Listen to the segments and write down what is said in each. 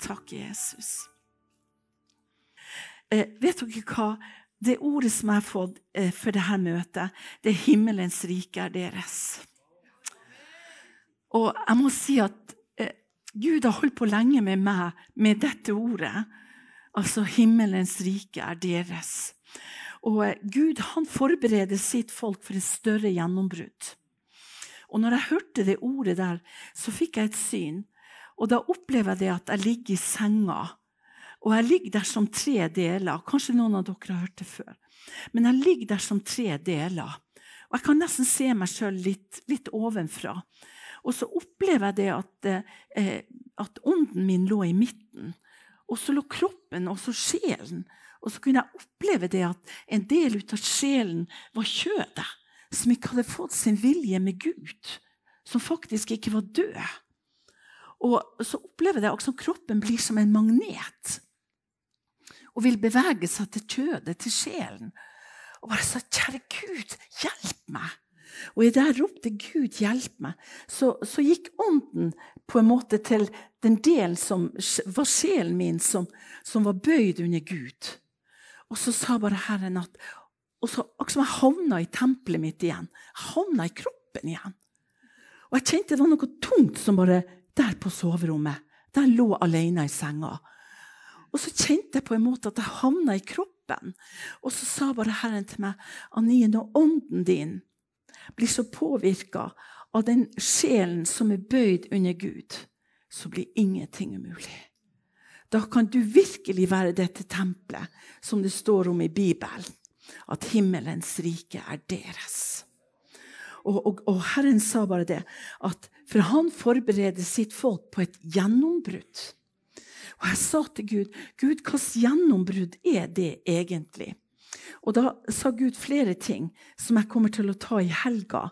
Takk, Jesus. Eh, vet dere hva? Det ordet som jeg har fått eh, for dette møtet, det er 'himmelens rike er deres'. Og jeg må si at eh, Gud har holdt på lenge med meg med dette ordet. Altså 'himmelens rike er deres'. Og eh, Gud han forbereder sitt folk for et større gjennombrudd. Og når jeg hørte det ordet der, så fikk jeg et syn. Og da opplever jeg at jeg ligger i senga og jeg ligger der som tre deler. Kanskje noen av dere har hørt det før. Men jeg ligger der som tre deler. Og jeg kan nesten se meg sjøl litt, litt, ovenfra. Og så opplever jeg det at, eh, at ånden min lå i midten. Og så lå kroppen og så sjelen. Og så kunne jeg oppleve det at en del ut av sjelen var kjødet. Som ikke hadde fått sin vilje med Gud. Som faktisk ikke var død. Og så opplever jeg også at kroppen blir som en magnet og vil bevege seg til kjødet, til sjelen. Og bare sa, 'Kjære Gud, hjelp meg!' Og i det ropte Gud 'hjelp meg', så, så, gikk ånden på en måte til den delen som var sjelen min, som, som var bøyd under Gud. Og så sa bare Herren at og så Akkurat jeg havna i tempelet mitt igjen. Jeg havna i kroppen igjen. Og jeg kjente det var noe tungt som bare Der på soverommet. Der lå alene i senga. Og så kjente jeg på en måte at jeg havna i kroppen. Og så sa bare Herren til meg, «Anine, når ånden din blir så påvirka av den sjelen som er bøyd under Gud, så blir ingenting umulig. Da kan du virkelig være dette tempelet som det står om i Bibelen. At himmelens rike er deres. Og, og, og Herren sa bare det, at for han forbereder sitt folk på et gjennombrudd. Og jeg sa til Gud Gud, hvilket gjennombrudd er det egentlig? Og da sa Gud flere ting som jeg kommer til å ta i helga.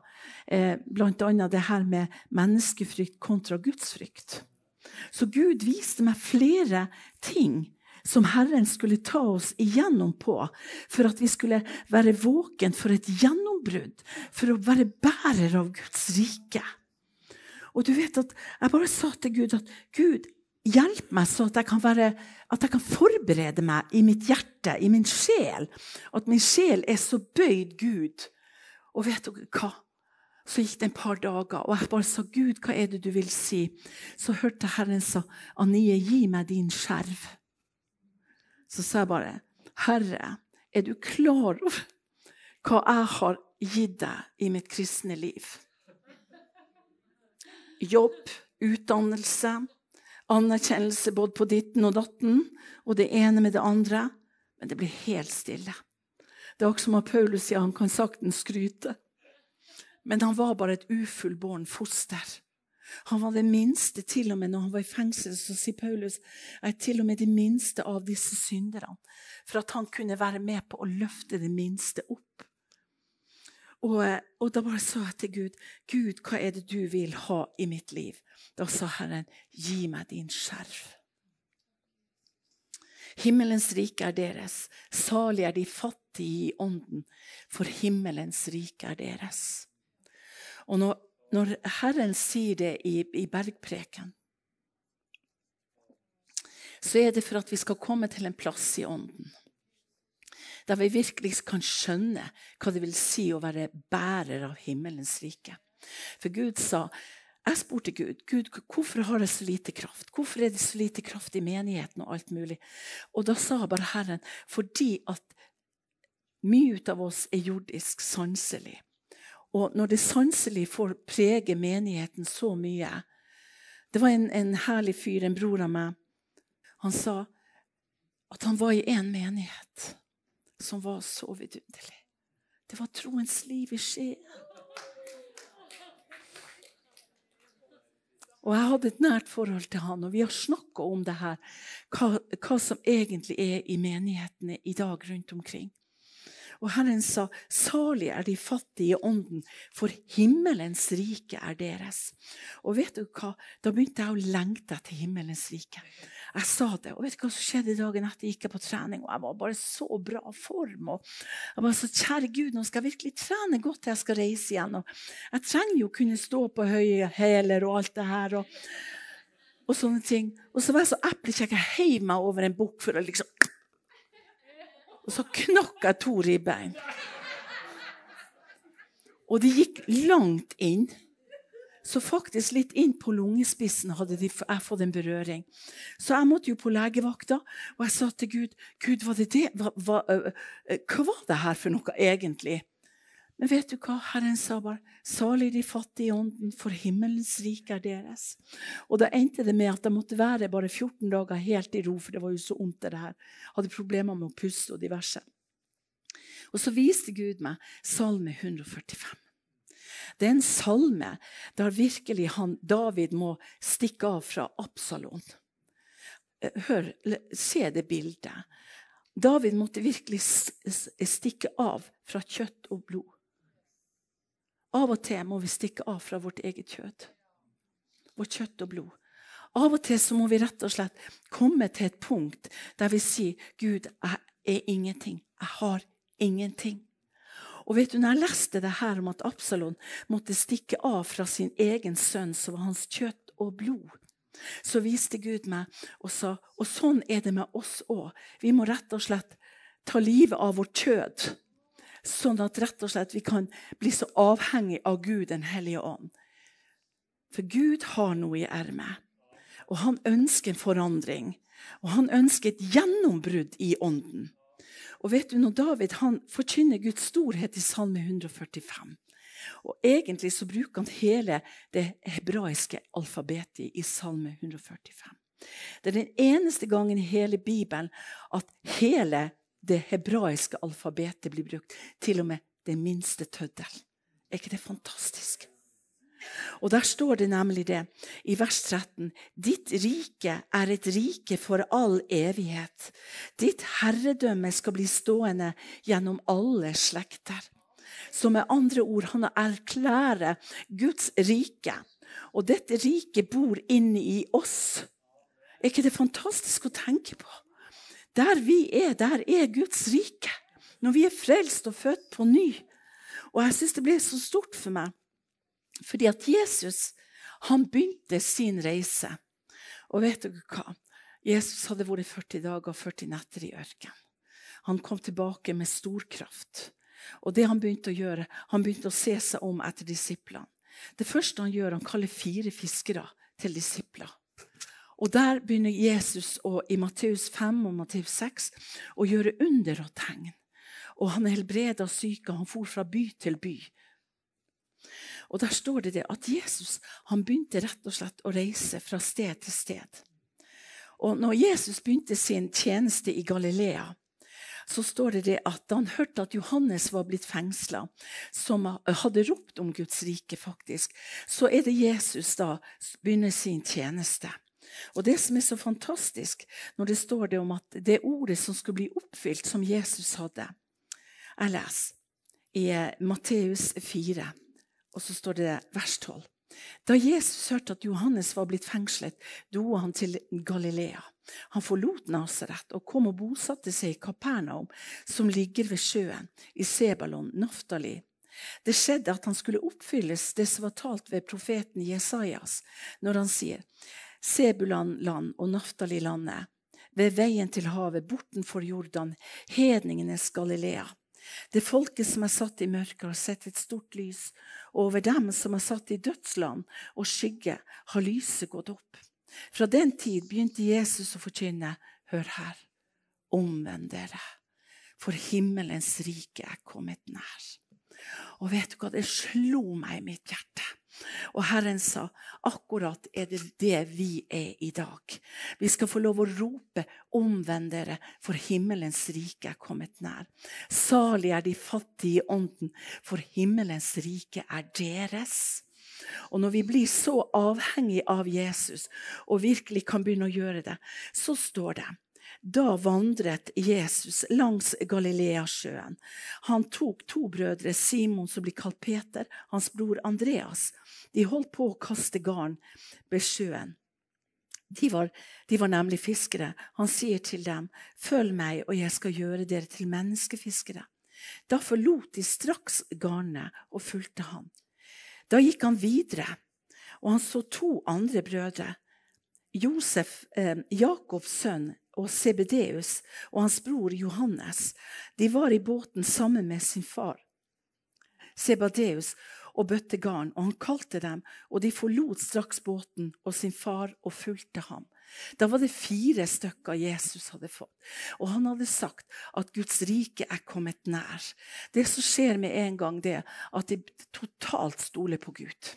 Eh, Bl.a. det her med menneskefrykt kontra gudsfrykt. Så Gud viste meg flere ting som Herren skulle ta oss igjennom på, for at vi skulle være våken for et gjennombrudd, for å være bærer av Guds rike. Og du vet at Jeg bare sa til Gud at Gud, Hjelp meg så at jeg, kan være, at jeg kan forberede meg i mitt hjerte, i min sjel. At min sjel er så bøyd Gud. Og vet dere hva? Så gikk det en par dager, og jeg bare sa, 'Gud, hva er det du vil si?' Så hørte Herren sa, 'Anie, gi meg din skjerv.' Så sa jeg bare, 'Herre, er du klar over hva jeg har gitt deg i mitt kristne liv?' Jobb, utdannelse, anerkjennelse både på ditten og datten, og det ene med det andre. Men det blir helt stille. Det er også som Paulus sier, han kan saktens skryte. Men han var bare et ufullbåren foster. Han var det minste, til og med når han var i fengsel, så sier Paulus er til og med det minste av disse synderne. For at han kunne være med på å løfte det minste opp. Og, og, da bare sa jeg til Gud, Gud, hva er det du vil ha i mitt liv? Da sa Herren, gi meg din skjerv. Himmelens rike er deres. Salig er de fattige i ånden, for himmelens rike er deres. Og når, når Herren sier det i, i bergpreken, så er det for at vi skal komme til en plass i ånden der vi virkelig kan skjønne hva det vil si å være bærer av himmelens rike. For Gud sa jeg spurte Gud Gud, hvorfor har jeg så lite kraft. Hvorfor er det så lite kraft i menigheten? Og alt mulig? Og da sa bare Herren fordi at mye av oss er jordisk, sanselig. Og når det sanselig får prege menigheten så mye Det var en, en herlig fyr, en bror av meg. Han sa at han var i én menighet som var så vidunderlig. Det var troens liv i Skien. Og jeg hadde et nært forhold til han, og vi har snakka om det her, hva, hva, som egentlig er i menighetene i dag rundt omkring. Og Herren sa, 'Salig er de fattige i ånden, for himmelens rike er deres'. Og vet du hva? Da begynte jeg å lengte etter himmelens rike. Jeg sa det, og vet du hva som skjedde dagen etter? Jeg gikk på trening, og jeg var bare så bra form. og jeg var så, Kjære Gud, nå skal jeg virkelig trene godt til jeg skal reise igjen. og Jeg trenger jo å kunne stå på høye hæler og alt det her. og og sånne ting. Og så var jeg så eplekjekk. Jeg heiv meg over en bukk for å liksom Og så knakk jeg to ribbein. Og de gikk langt inn. Så faktisk litt inn på lungespissen hadde de, jeg fått en berøring. Så jeg måtte jo på legevakta, og jeg sa til Gud Gud, var det det? Hva, hva, hva var det her for noe egentlig? Men vet du hva? Herren sa bare, salig de fattige i ånden, for himmelens rike er deres. Og da endte det med at jeg måtte være bare 14 dager helt i ro, for det var jo så vondt det her. Hadde problemer med å puste og diverse. Og så viste Gud meg Salme 145. Det er en salme der virkelig han, David må stikke av fra Absalon. Eh, hør, se det bildet. David måtte virkelig stikke av fra kjøtt og blod. Av og til må vi stikke av fra vårt eget kjøtt. Vårt kjøtt og blod. Av og til så må vi rett og slett komme til et punkt der vi sier Gud, jeg er ingenting. Jeg har ingenting. Og vet du, når jeg leste det her om at Absalon måtte stikke av fra sin egen sønn, som var hans kjøtt og blod, så viste Gud meg og sa og sånn er det med oss òg. Vi må rett og slett ta livet av vårt kjød Sånn at rett og slett vi kan bli så avhengig av Gud den hellige ånd. For Gud har noe i ermet. Og han ønsker en forandring. Og han ønsker et gjennombrudd i ånden. Og vet du, når David han forkynner Guds storhet i Salme 145 og Egentlig så bruker han hele det hebraiske alfabetet i Salme 145. Det er den eneste gangen i hele Bibelen at hele det hebraiske alfabetet blir brukt. Til og med det minste tøddel. Er ikke det fantastisk? Og Der står det nemlig det i vers 13. Ditt rike er et rike for all evighet. Ditt herredømme skal bli stående gjennom alle slekter. Så med andre ord, han erklærer Guds rike. Og dette riket bor inni oss. Er ikke det fantastisk å tenke på? Der vi er, der er Guds rike. Når vi er frelst og født på ny. Og jeg syns det ble så stort for meg. Fordi at Jesus han begynte sin reise. Og vet dere hva? Jesus hadde vært 40 dager og 40 netter i ørkenen. Han kom tilbake med stor kraft. Og det han begynte å gjøre, han begynte å se seg om etter disiplene. Det første han gjør, han kaller fire fiskere til disipler. Og Der begynner Jesus å, i Matteus 5 og Matteus 6 å gjøre under og tegn. Og han helbreda syke. Han for fra by til by. Og Der står det, det at Jesus han begynte rett og slett å reise fra sted til sted. Og når Jesus begynte sin tjeneste i Galilea, så står det, det at da han hørte at Johannes var blitt fengsla, som hadde ropt om Guds rike, faktisk, så er det Jesus da begynner sin tjeneste. Og det som er så fantastisk når det står det om at det ordet som skulle bli oppfylt, som Jesus hadde Jeg leser i eh, Matteus 4, og så står det vers 12. Da Jesus hørte at Johannes var blitt fengslet, dro han til Galilea. Han forlot Nasaret og kom og bosatte seg i Kapernaum, som ligger ved sjøen, i Sebalon, Naftali. Det skjedde at han skulle oppfylles det som var talt ved profeten Jesajas, når han sier:" Sebulan-land og Naftali-landet, ved veien til havet, bortenfor Jordan, hedningenes Galilea. Det folket som er satt i mørket, har sett et stort lys, og over dem som er satt i dødsland og skygge, har lyset gått opp. Fra den tid begynte Jesus å forkynne, hør her, omvend dere, for himmelens rike er kommet nær. Og vet du hva, det slo meg i mitt hjerte. Og Herren sa akkurat er det det vi er i dag. Vi skal få lov å rope 'omvend dere, for himmelens rike er kommet nær'. Salig er de fattige i ånden, for himmelens rike er deres. Og når vi blir så avhengig av Jesus og virkelig kan begynne å gjøre det, så står det da vandret Jesus langs Galileasjøen. Han tok to brødre, Simon som blir kalt Peter, hans bror Andreas. De holdt på å kaste garn ved sjøen. De var, de var, nemlig fiskere. Han sier til dem, 'Følg meg, og jeg skal gjøre dere til menneskefiskere.' Da forlot de straks garnet og fulgte han. Da gikk han videre, og han så to andre brødre Josef, eh, Jakobs sønn, og Sebedeus og hans bror Johannes de var i båten sammen med sin far Sebadeus og bøtte garn, og han kalte dem, og de forlot straks båten og sin far og fulgte ham. Da var det fire stykker Jesus hadde fått, og han hadde sagt at Guds rike er kommet nær. Det som skjer med en gang, det at de totalt stoler på Gud.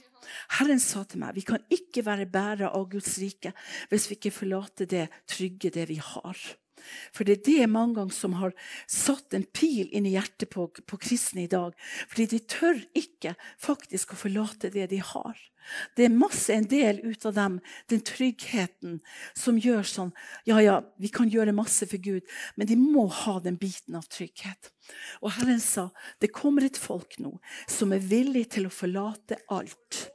Herren sa til meg vi kan ikke være bærere av Guds rike hvis vi ikke forlater det trygge, det vi har. For det er det mange ganger som har satt en pil inn i hjertet på, på kristne i dag. Fordi de tør ikke faktisk å forlate det de har. Det er masse en del ut av dem, den tryggheten som gjør sånn Ja, ja, vi kan gjøre masse for Gud, men de må ha den biten av trygghet. Og Herren sa det kommer et folk nå som er villig til å forlate alt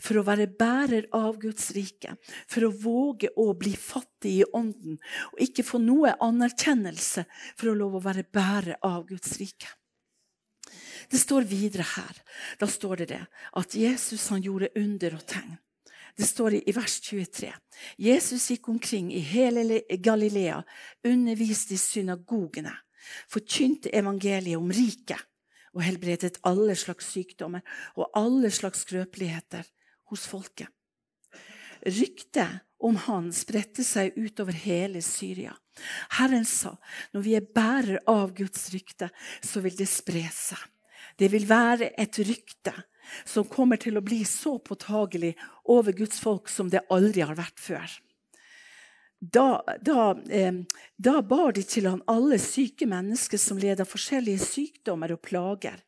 for å være bærer av Guds rike, for å våge å bli fattig i ånden og ikke få noe anerkjennelse for å love å være bærer av Guds rike. Det står videre her. Da står det det at Jesus han gjorde under og tegn. Det står i vers 23. Jesus gikk omkring i hele Galilea, underviste i synagogene, forkynte evangeliet om riket og helbredet alle slags sykdommer og alle slags skrøpeligheter hos folket. Ryktet om han spredte seg utover hele Syria. Herren sa når vi er bærer av Guds rykte, så vil det spre seg. Det vil være et rykte som kommer til å bli så påtagelig over Guds folk som det aldri har vært før da, da, eh, da, bar de til han alle syke mennesker som led av forskjellige sykdommer og plager.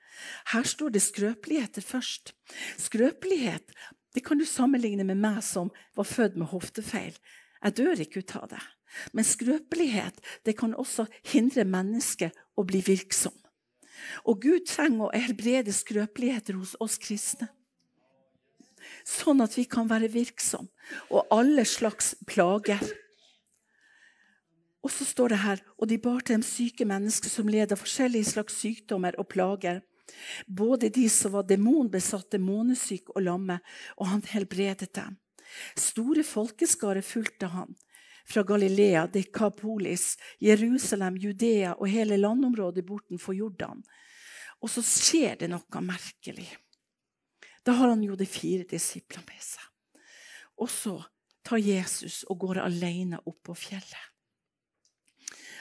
Her står det skrøpeligheter først. Skrøpelighet det kan du sammenligne med meg som var født med hoftefeil. Jeg dør ikke ut av det. Men skrøpelighet det kan også hindre mennesket å bli virksom. Og Gud trenger å helbrede skrøpeligheter hos oss kristne. Sånn at vi kan være virksomme. Og alle slags plager. Og så står det her og de bar til dem syke mennesker som led av forskjellige slags sykdommer og plager. Både de som var demonbesatte, månesyke og lamme, og han helbredet dem. Store folkeskarer fulgte han. Fra Galilea, Dekapolis, Jerusalem, Judea og hele landområdet bortenfor Jordan. Og så skjer det noe merkelig. Da har han jo de fire disiplene med seg. Og så tar Jesus og går alene opp på fjellet.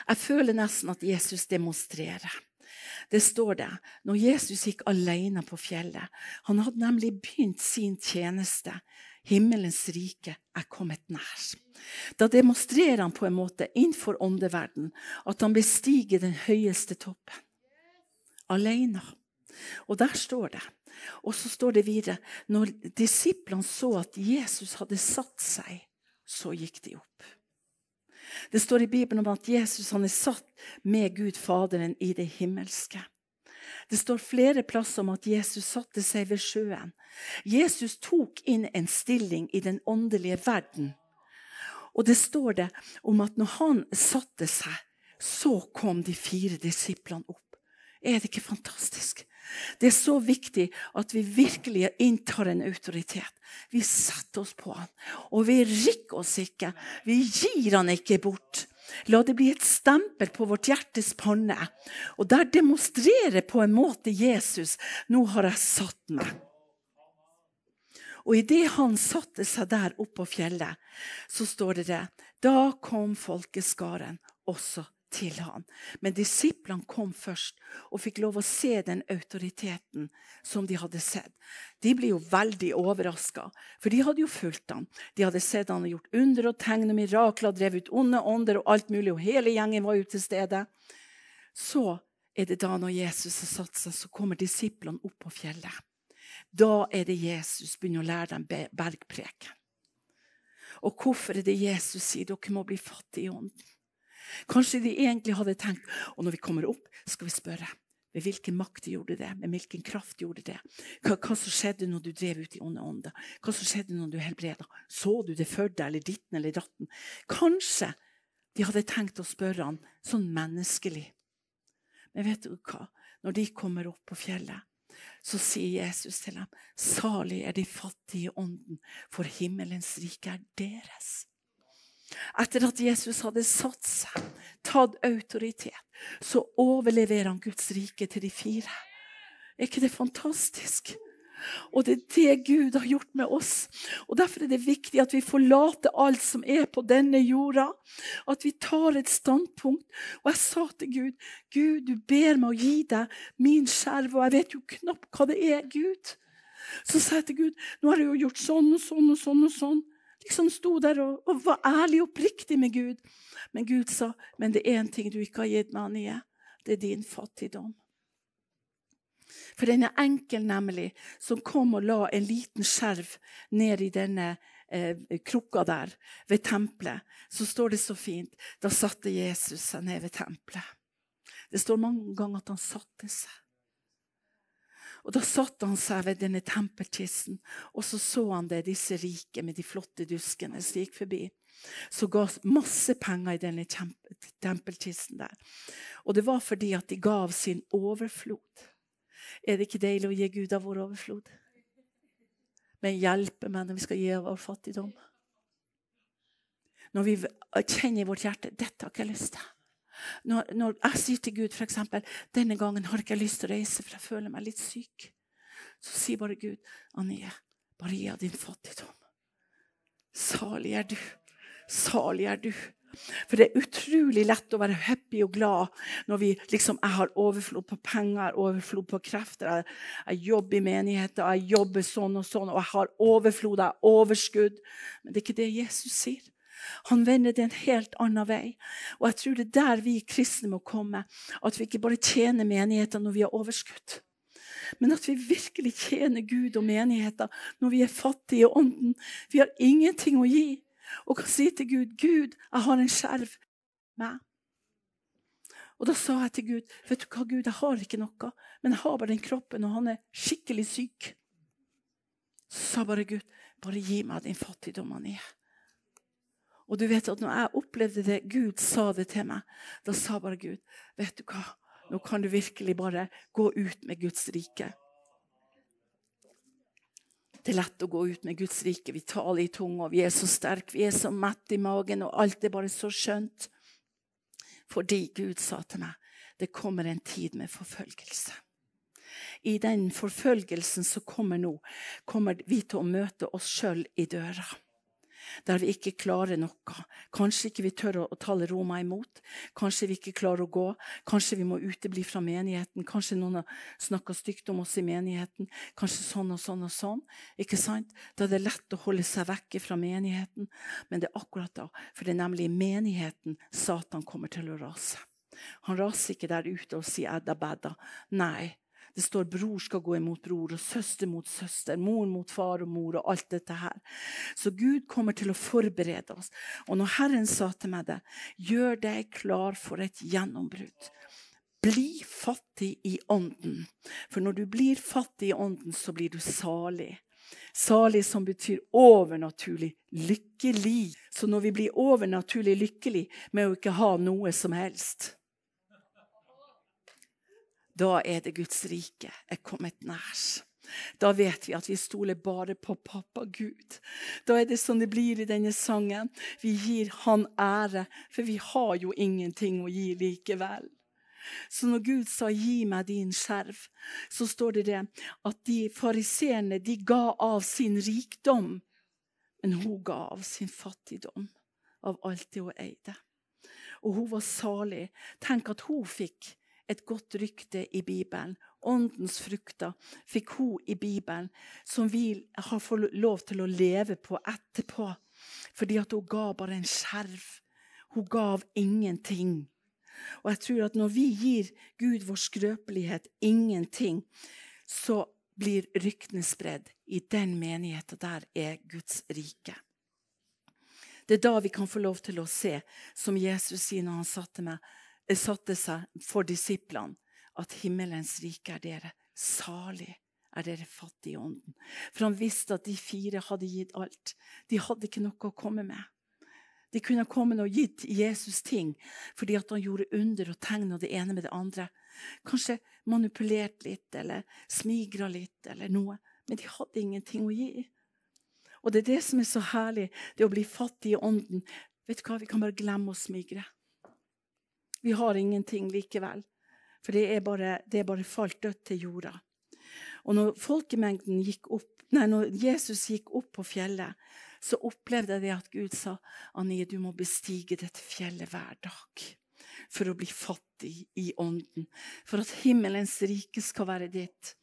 Jeg føler nesten at Jesus demonstrerer. Det står det når Jesus gikk alene på fjellet. Han hadde nemlig begynt sin tjeneste. Himmelens rike er kommet nær. Da demonstrerer han på en måte innenfor åndeverden at han bestiger den høyeste toppen. Alene. Og der står det. Og så står det videre når disiplene så at Jesus hadde satt seg, så gikk de opp. Det står i Bibelen om at Jesus han er satt med Gud Faderen i det himmelske. Det står flere plasser om at Jesus satte seg ved sjøen. Jesus tok inn en stilling i den åndelige verden. Og det står det om at når han satte seg, så kom de fire disiplene opp. Er det ikke fantastisk? Det er så viktig at vi virkelig inntar en autoritet. Vi setter oss på han, og vi rikker oss ikke. Vi gir han ikke bort. La det bli et stempel på vårt hjertes panne. Og der demonstrerer på en måte Jesus nå har jeg satt meg. Og idet han satte seg der oppe på fjellet, så står det det. Da kom folkeskaren også til han. Men disiplene kom først og fikk lov å se den autoriteten som de hadde sett. De ble jo veldig overraska, for de hadde jo fulgt han. De hadde sett han gjort under og tegn og mirakler, drevet ut onde ånder og alt mulig, og hele gjengen var jo til stede. Så er det da når Jesus har satt seg, så kommer disiplene opp på fjellet. Da er det Jesus begynner å lære dem bergpreken. Og hvorfor er det Jesus sier dere må bli fattige i ånden? Kanskje de egentlig hadde tenkt og når vi kommer opp, skal vi spørre med hvilken makt gjorde det, med hvilken kraft gjorde det. Hva, hva som skjedde når du drev ut i onde ånder? Hva som skjedde når du helbreda? Så du det for deg, eller ditten eller datten? Kanskje de hadde tenkt å spørre han sånn menneskelig. Men vet du hva? Når de kommer opp på fjellet, så sier Jesus til dem, salig er de fattige i ånden, for himmelens rike er deres. Etter at Jesus hadde satt seg, tatt autoritet, så overleverer han Guds rike til de fire. Er ikke det fantastisk? Og det er det Gud har gjort med oss. Og Derfor er det viktig at vi forlater alt som er på denne jorda. At vi tar et standpunkt. Og jeg sa til Gud Gud, du ber meg å gi deg min skjerv, og jeg vet jo knapt hva det er, Gud. Så sa jeg til Gud nå har jeg jo gjort sånn og sånn og sånn. og sånn. Liksom sto der og, og var ærlig og oppriktig med Gud. Men Gud sa men det er én ting du ikke har gitt meg, Anie. Det er din fattigdom. For den er enkel, nemlig, som kom og la en liten skjerv ned i denne eh, krukka der ved tempelet. Så står det så fint da satte Jesus seg ned ved tempelet. Det står mange ganger at han satte seg. Og Da satte han seg ved denne tempelkisten, og så så han det, disse rike med de flotte duskene som gikk forbi. Så ga masse penger i denne tempelkisten der. Og det var fordi at de gav sin overflod. Er det ikke deilig å gi Gud av vår overflod? Men hjelpe meg når vi skal gi av vår fattigdom. Når vi kjenner i vårt hjerte dette har ikke jeg lyst til. Når, når jeg sier til Gud f.eks.: denne gangen har jeg ikke lyst til å reise, for jeg føler meg litt syk. Så sier bare Gud, Anie, bare gi av din fattigdom. Salig er du. Salig er du. For det er utrolig lett å være happy og glad når vi liksom, jeg har overflod på penger, overflod på krefter. Jeg, jeg jobber i menigheter, jeg jobber sånn og sånn, og jeg har overflod, jeg har overskudd. Men det er ikke det Jesus sier. Han vender det en helt annen vei. Og jeg tror det er der vi kristne må komme. At vi ikke bare tjener menigheten når vi har overskudd. Men at vi virkelig tjener Gud og menigheten når vi er fattige i ånden. Vi har ingenting å gi og kan si til Gud 'Gud, jeg har en skjerv med'. Og da sa jeg til Gud 'Vet du hva, Gud, jeg har ikke noe, men jeg har bare den kroppen, og han er skikkelig syk'. Så sa bare Gud 'Bare gi meg din fattigdom er'. Og du vet at når jeg opplevde det, Gud sa det til meg, da sa bare Gud 'Vet du hva, nå kan du virkelig bare gå ut med Guds rike'. Det er lett å gå ut med Guds rike. Vi taler i tunga, vi er så sterke, vi er så mette i magen, og alt er bare så skjønt. Fordi Gud sa til meg det kommer en tid med forfølgelse. I den forfølgelsen som kommer nå, kommer vi til å møte oss sjøl i døra der vi ikke klarer noe. Kanskje ikke vi tør å, tale Roma imot. Kanskje vi ikke klarer å gå. Kanskje vi må utebli fra menigheten. Kanskje noen har snakka stygt om oss i menigheten. Kanskje sånn og sånn og sånn. Ikke sant? Da er det lett å holde seg vekke fra menigheten. Men det er akkurat da, for det er nemlig i menigheten Satan kommer til å rase. Han raser ikke der ute og sier 'edda bedda'. Nei, det står bror skal gå imot bror, og søster mot søster, mor mot far og mor, og alt dette her. Så Gud kommer til å forberede oss. Og når Herren sa til meg det, gjør deg klar for et gjennombrudd. Bli fattig i ånden. For når du blir fattig i ånden, så blir du salig. Salig som betyr overnaturlig lykkelig. Så når vi blir overnaturlig lykkelig med å ikke ha noe som helst, da er det Guds rike er kommet nærs. Da vet vi at vi stoler bare på pappa Gud. Da er det som det blir i denne sangen. Vi gir Han ære, for vi har jo ingenting å gi likevel. Så når Gud sa 'gi meg din skjerv', så står det det at de fariseerne de ga av sin rikdom, men hun ga av sin fattigdom, av alt det hun eide. Og hun var salig. Tenk at hun fikk et godt rykte i Bibelen. Åndens frukter fikk hun i Bibelen, som vi har fått lov til å leve på etterpå. Fordi at hun ga bare en skjerv. Hun gav ingenting. Og jeg tror at når vi gir Gud vår skrøpelighet ingenting, så blir ryktene spredd. I den menigheten der er Guds rike. Det er da vi kan få lov til å se, som Jesus sier når han satte meg satte seg for disiplene at himmelens rike er dere. Salig er dere fattige i ånden. For han visste at de fire hadde gitt alt. De hadde ikke noe å komme med. De kunne kommet og gitt Jesus ting fordi han gjorde under og tegn det ene med det andre. Kanskje manipulert litt eller smigra litt eller noe. Men de hadde ingenting å gi. Og det er det som er så herlig, det å bli fattig i ånden. vet du hva, vi kan bare glemme å smigre. Vi har ingenting likevel. For det er bare, det er bare falt dødt til jorda. Og når folkemengden gikk opp, nei, når Jesus gikk opp på fjellet, så opplevde jeg det at Gud sa Annie, du må bestige dette fjellet hver dag for å bli fattig i ånden. For at himmelens rike skal være ditt.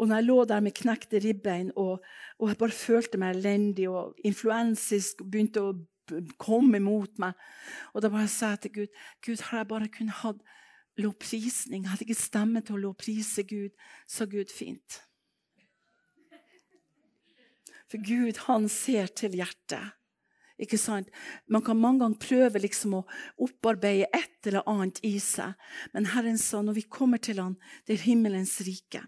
Og når jeg lå der med knekte ribbein og, og jeg bare følte meg elendig og influensisk og begynte å komme imot meg Og da bare sa jeg til Gud Gud, har jeg bare kunnet hatt lovprisning? Hadde ikke stemme til å lovprise Gud. Sa Gud fint. For Gud, han ser til hjertet. Ikke sant? Man kan mange ganger prøve liksom å opparbeide et eller annet i seg. Men Herren sa når vi kommer til han, det er himmelens rike.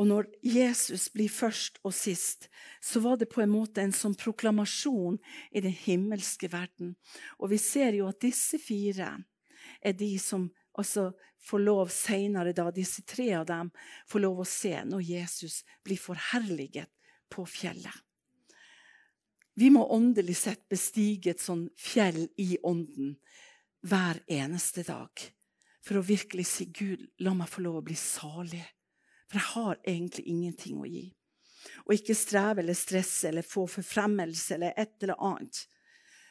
Og når Jesus blir først og sist, så var det på en måte en sånn proklamasjon i den himmelske verden. Og vi ser jo at disse fire er de som altså får lov senere, da, disse tre av dem, får lov å se når Jesus blir forherliget på fjellet. Vi må åndelig sett bestige et sånn fjell i ånden hver eneste dag. For å virkelig si Gud, la meg få lov å bli salig. For jeg har egentlig ingenting å gi. Og ikke streve eller stresse eller få forfremmelse eller et eller annet.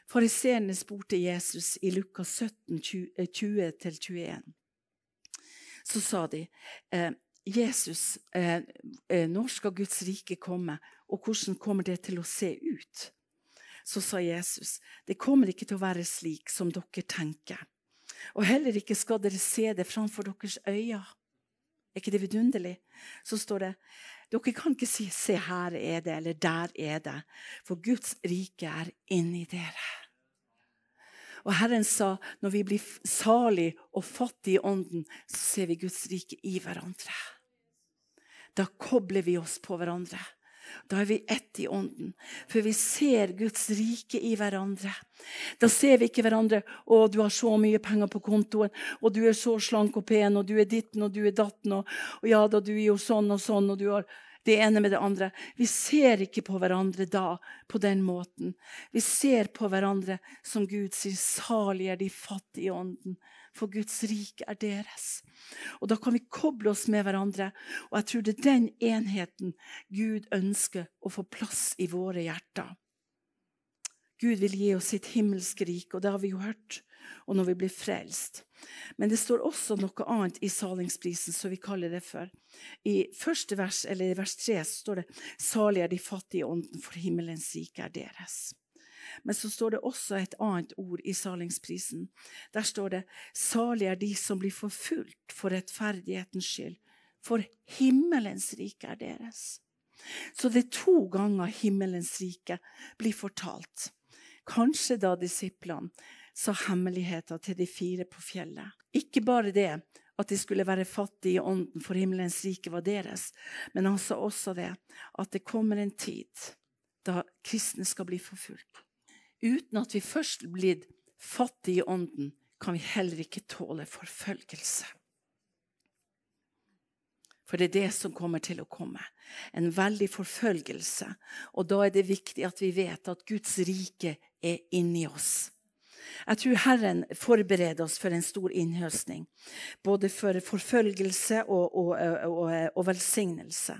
Fariseerne spurte Jesus i Lukas 17, 20-21. Eh, Så sa de eh, Jesus, eh, eh, når skal Guds rike komme, og hvordan kommer det til å se ut? Så sa Jesus, det kommer ikke til å være slik som dere tenker. Og heller ikke skal dere se det framfor deres øyne. Ikke det vidunderlig? Så står det dere kan ikke si 'se, her er det', eller 'der er det', for Guds rike er inni dere. Og Herren sa når vi blir salig og fattige i ånden, så ser vi Guds rike i hverandre. Da kobler vi oss på hverandre. Da er vi ett i ånden, for vi ser Guds rike i hverandre. Da ser vi ikke hverandre 'Å, du har så mye penger på kontoen', 'og du er så slank og pen', 'og du er ditten og du er datten', og, og 'ja da, du er jo sånn og sånn', og du har det ene med det andre. Vi ser ikke på hverandre da på den måten. Vi ser på hverandre som Gud sier, salig er de fattige i ånden, for Guds rike er deres. Og Da kan vi koble oss med hverandre. Og jeg tror det er den enheten Gud ønsker å få plass i våre hjerter. Gud vil gi oss sitt himmelske rike, og det har vi jo hørt. Og når vi blir frelst. Men det står også noe annet i salingsprisen, som vi kaller det for. I første vers, eller i vers tre står det 'Salig er de fattige i ånden, for himmelens rike er deres'. Men så står det også et annet ord i salingsprisen. Der står det 'Salig er de som blir forfulgt for rettferdighetens skyld', for himmelens rike er deres. Så det er to ganger himmelens rike blir fortalt. Kanskje da disiplene sa hemmeligheter til de fire på fjellet. Ikke bare det at de skulle være fattige i ånden, for himmelens rike var deres, men han sa også det at det kommer en tid da kristne skal bli forfulgt. Uten at vi først blir fattige i ånden, kan vi heller ikke tåle forfølgelse. For det er det som kommer til å komme. En veldig forfølgelse. Og da er det viktig at vi vet at Guds rike er inni oss. Jeg tror Herren forbereder oss for en stor innhøstning. Både for forfølgelse og, og, og, og velsignelse.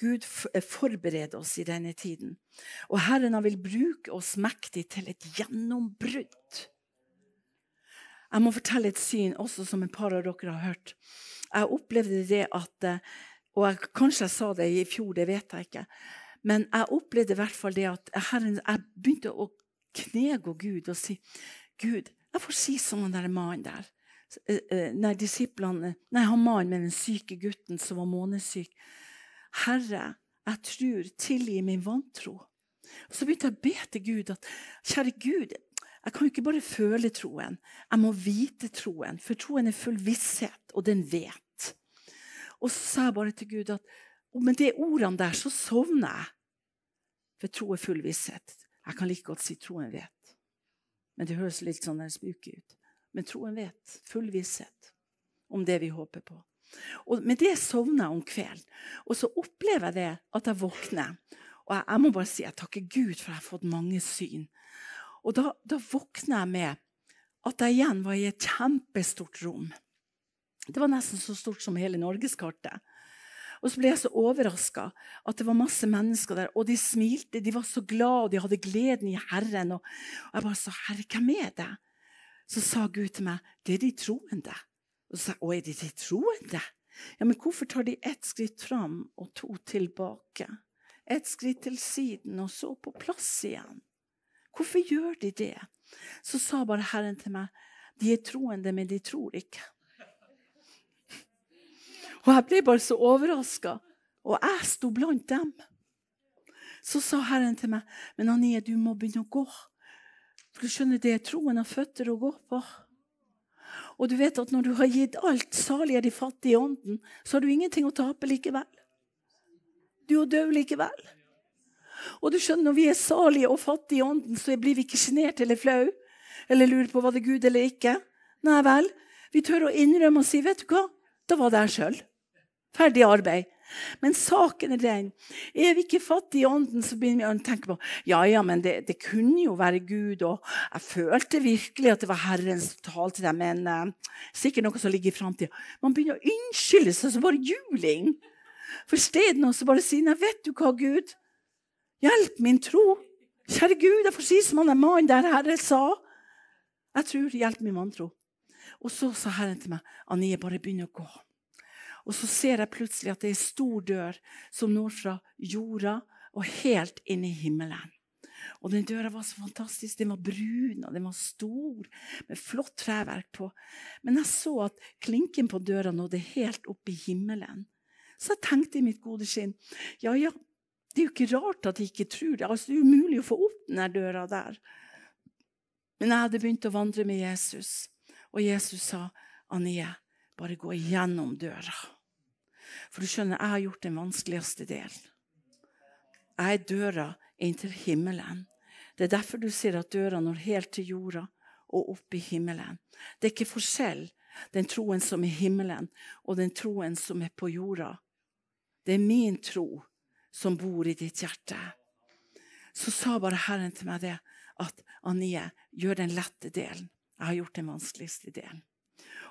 Gud eh, forbereder oss i denne tiden. Og Herren vil bruke oss mektig til et gjennombrudd. Jeg må fortelle et syn også som et par av dere har hørt. Jeg opplevde det at eh, Og jeg, kanskje jeg sa det i fjor, det vet jeg ikke. Men jeg opplevde i hvert fall det at Herren, jeg begynte å knegå Gud og si Gud, jeg får si som han der mannen der. Eh, nei, disiplene, nei, han mannen med den syke gutten som var månesyk. Herre, jeg tror, tilgi min vantro. Så begynte jeg å be til Gud at kjære Gud, jeg kan jo ikke bare føle troen, jeg må vite troen. For troen er full visshet, og den vet. Og så sa jeg bare til Gud at med de ordene der så sovner jeg. For tro er full visshet. Jeg kan like godt si troen vet. Men det høres litt sånn spooky ut. Men troen vet. Full visshet om det vi håper på. Og Med det sovner jeg om kvelden. Og så opplever jeg det at jeg våkner. Og jeg, jeg må bare si jeg takker Gud for jeg har fått mange syn. Og da, da våkner jeg med at jeg igjen var i et kjempestort rom. Det var nesten så stort som hele norgeskartet. Og så ble jeg så overraska at det var masse mennesker der, og de smilte. De var så glade, og de hadde gleden i Herren. Og jeg bare sa, 'Herre, hvem er det?' Så sa Gud til meg, 'Det er de troende'. Og så sa jeg, 'Å, er det de troende?' Ja, men hvorfor tar de ett skritt fram og to tilbake? Ett skritt til siden og så på plass igjen? Hvorfor gjør de det? Så sa bare Herren til meg, 'De er troende, men de tror ikke'. Og jeg ble bare så overraska. Og jeg sto blant dem. Så sa Herren til meg, 'Men Anie, du må begynne å gå.' Du skjønner, det er troen av føtter å gå på. Og du vet at når du har gitt alt, salig er de fattige i ånden, så har du ingenting å tape likevel. Du er død likevel. Og du skjønner, når vi er salige og fattige i ånden, så blir vi ikke sjenerte eller flau eller lurer på var det Gud eller ikke. Nei vel. Vi tør å innrømme og si, 'Vet du hva, da var det jeg sjøl'. Ferdig arbeid. Men saken er den Er vi ikke fattige i ånden, så begynner vi å tenke på ja, ja, men det, det, kunne jo være Gud. Og jeg følte virkelig at det var Herren som til dem. Men eh, sikkert noe som ligger i framtida. Man begynner å unnskylde seg som bare juling. For isteden å bare sier nei, vet du hva, Gud? Hjelp min tro. Kjære Gud, jeg får si som han er mannen der Herre sa. Jeg tror. Hjelp min vantro. Og så sa Herren til meg, Anie, bare begynn å gå. Og så ser jeg plutselig at det er en stor dør som når fra jorda og helt inn i himmelen. Og den døra var så fantastisk. Den var brun og den var stor, med flott treverk på. Men jeg så at klinken på døra nådde helt opp i himmelen. Så jeg tenkte i mitt gode skinn ja, ja, det er jo ikke rart at de ikke tror det. Altså, det er umulig å få opp den døra der. Men jeg hadde begynt å vandre med Jesus, og Jesus sa, Anie, bare gå igjennom døra. For du skjønner, jeg har gjort den vanskeligste delen. Jeg er døra inn til himmelen. Det er derfor du ser at døra når helt til jorda og opp i himmelen. Det er ikke forskjell, den troen som er i himmelen, og den troen som er på jorda. Det er min tro som bor i ditt hjerte. Så sa bare Herren til meg det, at Anie, gjør den lette delen. Jeg har gjort den vanskeligste delen.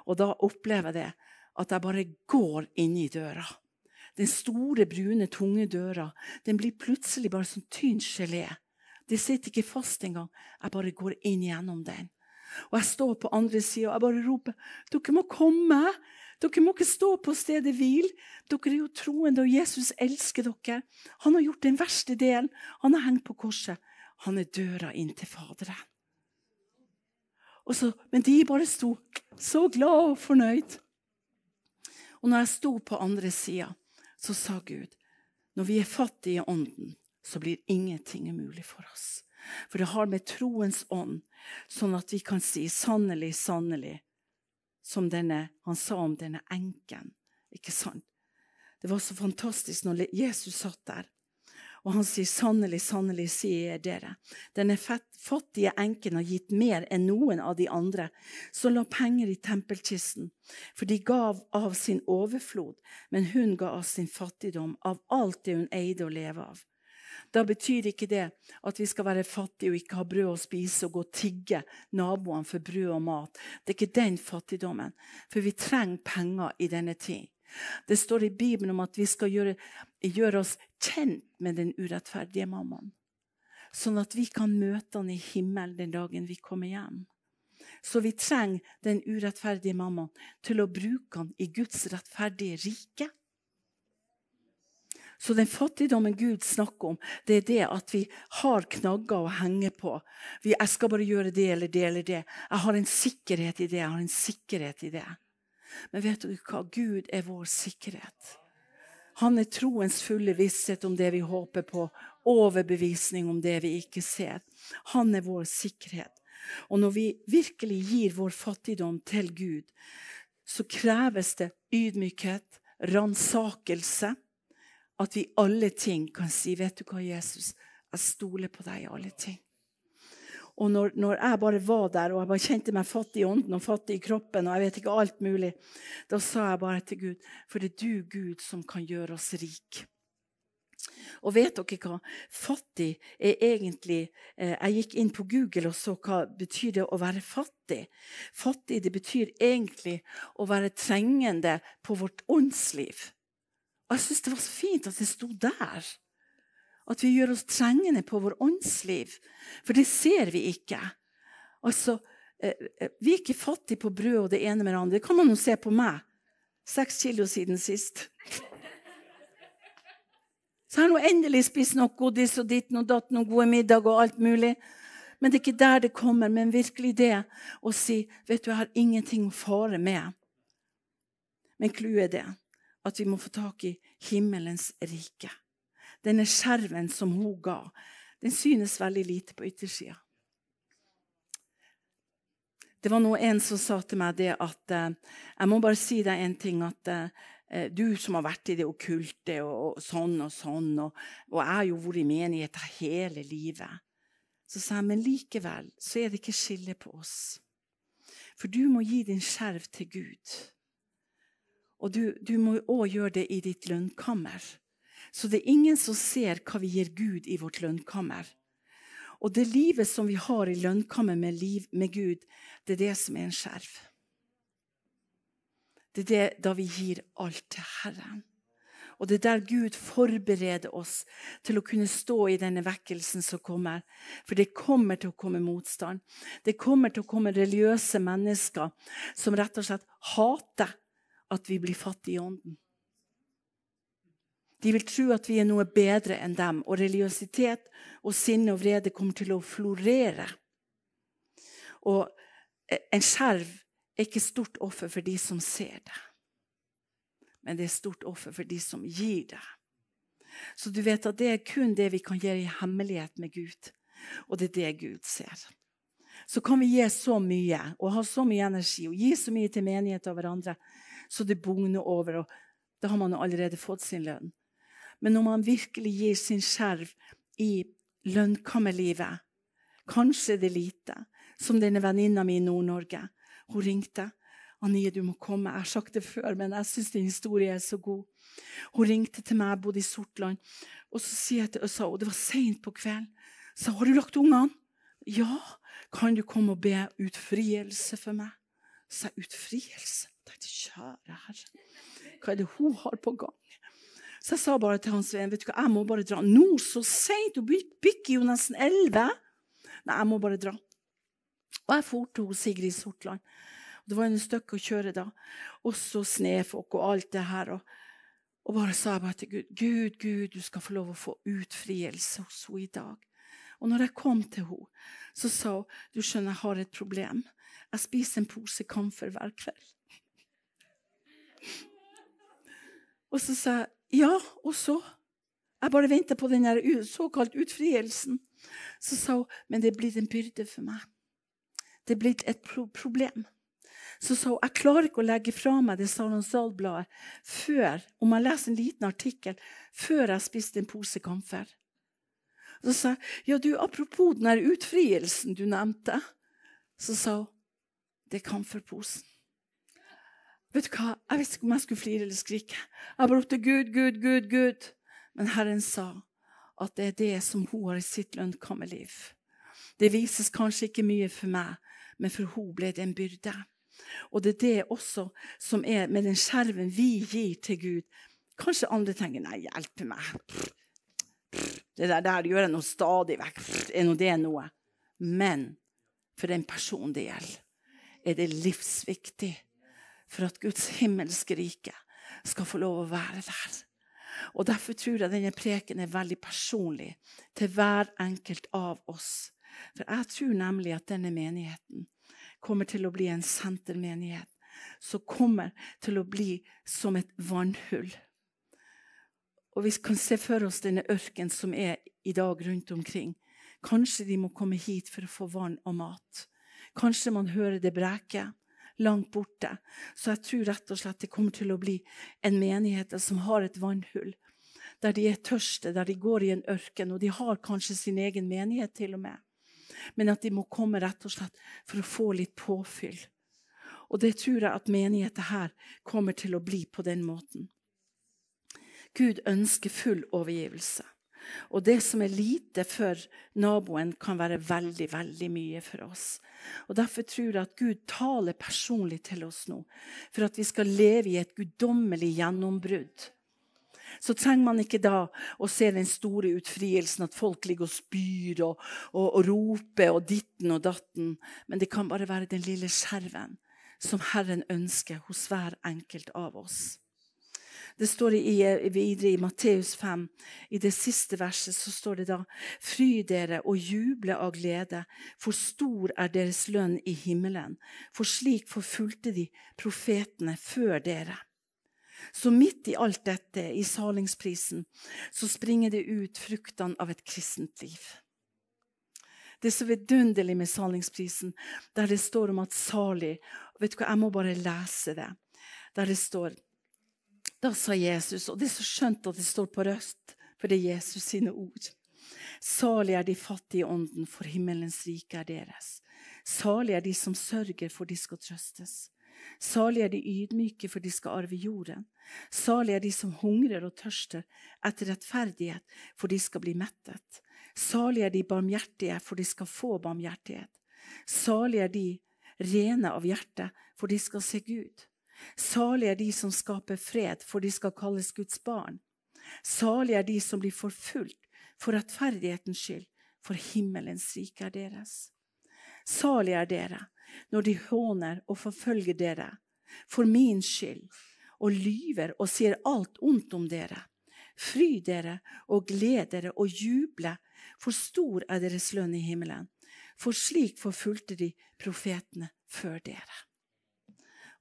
Og da opplever jeg det at jeg bare går inn i døra. Den store, brune, tunge døra den blir plutselig bare sånn tynn gelé. Det sitter ikke fast engang. Jeg bare går inn gjennom den. Og jeg står på andre sida og jeg bare roper dere må komme. Dere må ikke stå på stedet hvil. Dere er jo troende, og Jesus elsker dere. Han har gjort den verste delen. Han har hengt på korset. Han er døra inn til Faderen. Men de bare sto så glad og fornøyd. Og når jeg sto på andre sida, så sa Gud når vi er fattige i ånden, så blir ingenting umulig for oss. For det har med troens ånd, sånn at vi kan si sannelig, sannelig, som denne, han sa om denne enken. Ikke sant? Det var så fantastisk når Jesus satt der. Og han sier, 'Sannelig, sannelig, sier jeg dere, denne fattige enken har gitt mer enn noen av de andre som la penger i tempelkisten, for de gav av sin overflod, men hun ga av sin fattigdom, av alt det hun eide å leve av. Da betyr ikke det at vi skal være fattige og ikke ha brød å spise og gå og tigge naboene for brød og mat. Det er ikke den fattigdommen, for vi trenger penger i denne tid. Det står i Bibelen om at vi skal gjøre, gjøre oss kjent med den urettferdige mammaen. Sånn at vi kan møte han i himmelen den dagen vi kommer hjem. Så vi trenger den urettferdige mammaen til å bruke han i Guds rettferdige rike. Så den fattigdommen Gud snakker om, det er det at vi har knagger å henge på. Vi, jeg skal bare gjøre det eller det eller det. Jeg har en sikkerhet i det. jeg har en sikkerhet i det. Men vet du hva? Gud er vår sikkerhet. Han er troens fulle visshet om det vi håper på, overbevisning om det vi ikke ser. Han er vår sikkerhet. Og når vi virkelig gir vår fattigdom til Gud, så kreves det ydmykhet, ransakelse. At vi alle ting kan si, 'Vet du hva, Jesus, jeg stoler på deg i alle ting'. Og når, når, jeg bare var der og jeg bare kjente meg fattig i ånden og fattig i kroppen, og jeg vet ikke alt mulig, da sa jeg bare til Gud For det er du, Gud, som kan gjøre oss rik. Og vet dere hva? Fattig er egentlig eh, Jeg gikk inn på Google og så hva betyr det å være fattig. Fattig det betyr egentlig å være trengende på vårt åndsliv. Og jeg syns det var så fint at det sto der. At vi gjør oss trengende på vår åndsliv. For det ser vi ikke. Altså, eh, eh, Vi er ikke fattige på brød og det ene med det andre. Det kan man jo se på meg. Seks kilo siden sist. Så har jeg endelig spist noe godis og ditt og datt, noen gode middag og alt mulig. Men det er ikke der det kommer, men virkelig det å si vet du, jeg har ingenting å fare med. Men clouet er det at vi må få tak i himmelens rike. Denne skjerven som hun ga, den synes veldig lite på yttersida. Det var nå en som sa til meg det at eh, Jeg må bare si deg en ting. at eh, Eh, du som har vært i det okkulte og, og, sånn og sånn, og, og jeg har jo vært i menighet hele livet. Så sa jeg, men likevel så er det ikke skille på oss. For du må gi din skjerv til Gud. Og du, du må òg gjøre det i ditt lønnkammer. Så det er ingen som ser hva vi gir Gud i vårt lønnkammer. Og det livet som vi har i lønnkammer med, liv, med Gud, det er det som er en skjerv. Det er det da vi gir alt til Herren. Og det er der Gud forbereder oss til å kunne stå i denne vekkelsen som kommer. For det kommer til å komme motstand. Det kommer til å komme religiøse mennesker som rett og slett hater at vi blir fattige i ånden. De vil tro at vi er noe bedre enn dem, og religiøsitet og sinne og vrede kommer til å florere. Og en skjerv er ikke stort offer for de som ser det, men det er stort offer for de som gir det. Så du vet at det er kun det vi kan gjøre i hemmelighet med Gud. Og det er det Gud ser. Så kan vi gi så mye og ha så mye energi og gi så mye til menighet og hverandre så det bugner over. og Da har man allerede fått sin lønn. Men når man virkelig gir sin skjerv i lønnkammerlivet, kanskje det er lite, som denne venninna mi i Nord-Norge, hun ringte. 'Anie, du må komme.' Jeg har sagt det før, men jeg syns din historie er så god. Hun ringte til meg, jeg bodde i Sortland. Og så sier jeg til Øssa, og det var seint på kvelden, så har du lagt ungene? Ja. Kan du komme og be utfrielse for meg? Så jeg utfrielse? Jeg tenkte, kjære herre, hva er det hun har på gang? Så jeg sa bare til Hans Sveen vet du hva, jeg må bare dra. Nå så seint! Hun bikker jo nesten elleve. Nei, jeg må bare dra. Og jeg for til Sigrid Sortland. Det var en stykke å kjøre da. Også snøfokk og alt det her. Og, og bare sa jeg bare til Gud Gud, Gud, du skal få lov å få utfrielse hos henne i dag. Og når jeg kom til henne, så sa hun du skjønner, jeg har et problem. Jeg spiser en pose kamfer hver kveld. Og så sa jeg ja, og så? Jeg bare venter på den såkalt utfrielsen. Så sa hun men det er blitt en byrde for meg. Det er blitt et pro problem. Så sa hun jeg klarer ikke å legge fra meg det Salonsal-bladet før om jeg leser en liten artikkel, før jeg spiste en pose kamfer. Så sa jeg ja, du, apropos den utfrielsen du nevnte. Så sa hun det er kamferposen. Vet du hva? Jeg visste ikke om jeg skulle flire eller skrike. Jeg bare ropte Gud, Gud, Gud, Gud. Men Herren sa at det er det som hun har i sitt lønnkammerliv. Det vises kanskje ikke mye for meg, men for hun ble det en byrde. Og det er det også som er med den skjerven vi gir til Gud. Kanskje andre tenker 'nei, hjelpe meg'. Det der, der gjør jeg noe stadig vekk. Er nå det noe? Men for den personen det gjelder, er det livsviktig for at Guds himmelske rike skal få lov å være der. Og Derfor tror jeg denne preken er veldig personlig til hver enkelt av oss. For jeg tror nemlig at denne menigheten kommer til å bli en sentermenighet som kommer til å bli som et vannhull. Og vi kan se for oss denne ørken som er i dag rundt omkring. Kanskje de må komme hit for å få vann og mat. Kanskje man hører det breke langt borte. Så jeg tror rett og slett det kommer til å bli en menighet som har et vannhull. Der de er tørste, der de går i en ørken, og de har kanskje sin egen menighet til og med men at de må komme rett og slett for å få litt påfyll. Og det tror jeg at menigheten her kommer til å bli på den måten. Gud ønsker full overgivelse. Og det som er lite for naboen, kan være veldig, veldig mye for oss. Og Derfor tror jeg at Gud taler personlig til oss nå, for at vi skal leve i et guddommelig gjennombrudd. Så trenger man ikke da å se den store utfrielsen, at folk ligger og spyr og, og, og roper og ditten og datten. Men det kan bare være den lille skjerven som Herren ønsker hos hver enkelt av oss. Det står i, videre i Matteus 5, i det siste verset, så står det da Fry dere og juble av glede, for stor er deres lønn i himmelen. For slik forfulgte de profetene før dere. Så midt i alt dette, i salingsprisen, så springer det ut fruktene av et kristent liv. Det er så vidunderlig med salingsprisen, der det står om at salig vet du hva, Jeg må bare lese det. Der det står da sa Jesus, og det er så skjønt at det står på røst, for det er Jesus sine ord. Salig er de fattige i ånden, for himmelens rike er deres. Salig er de som sørger, for de skal trøstes. Salig er de ydmyke, for de skal arve jorden. Salig er de som hungrer og tørster etter rettferdighet, for de skal bli mettet. Salig er de barmhjertige, for de skal få barmhjertighet. Salig er de rene av hjerte, for de skal se Gud. Salig er de som skaper fred, for de skal kalles Guds barn. Salig er de som blir forfulgt for rettferdighetens skyld, for himmelens rike er deres. Salig er dere når de håner og forfølger dere for min skyld, og lyver og sier alt ondt om dere. Fry dere og gled dere og juble, for stor er deres lønn i himmelen. For slik forfulgte de profetene før dere.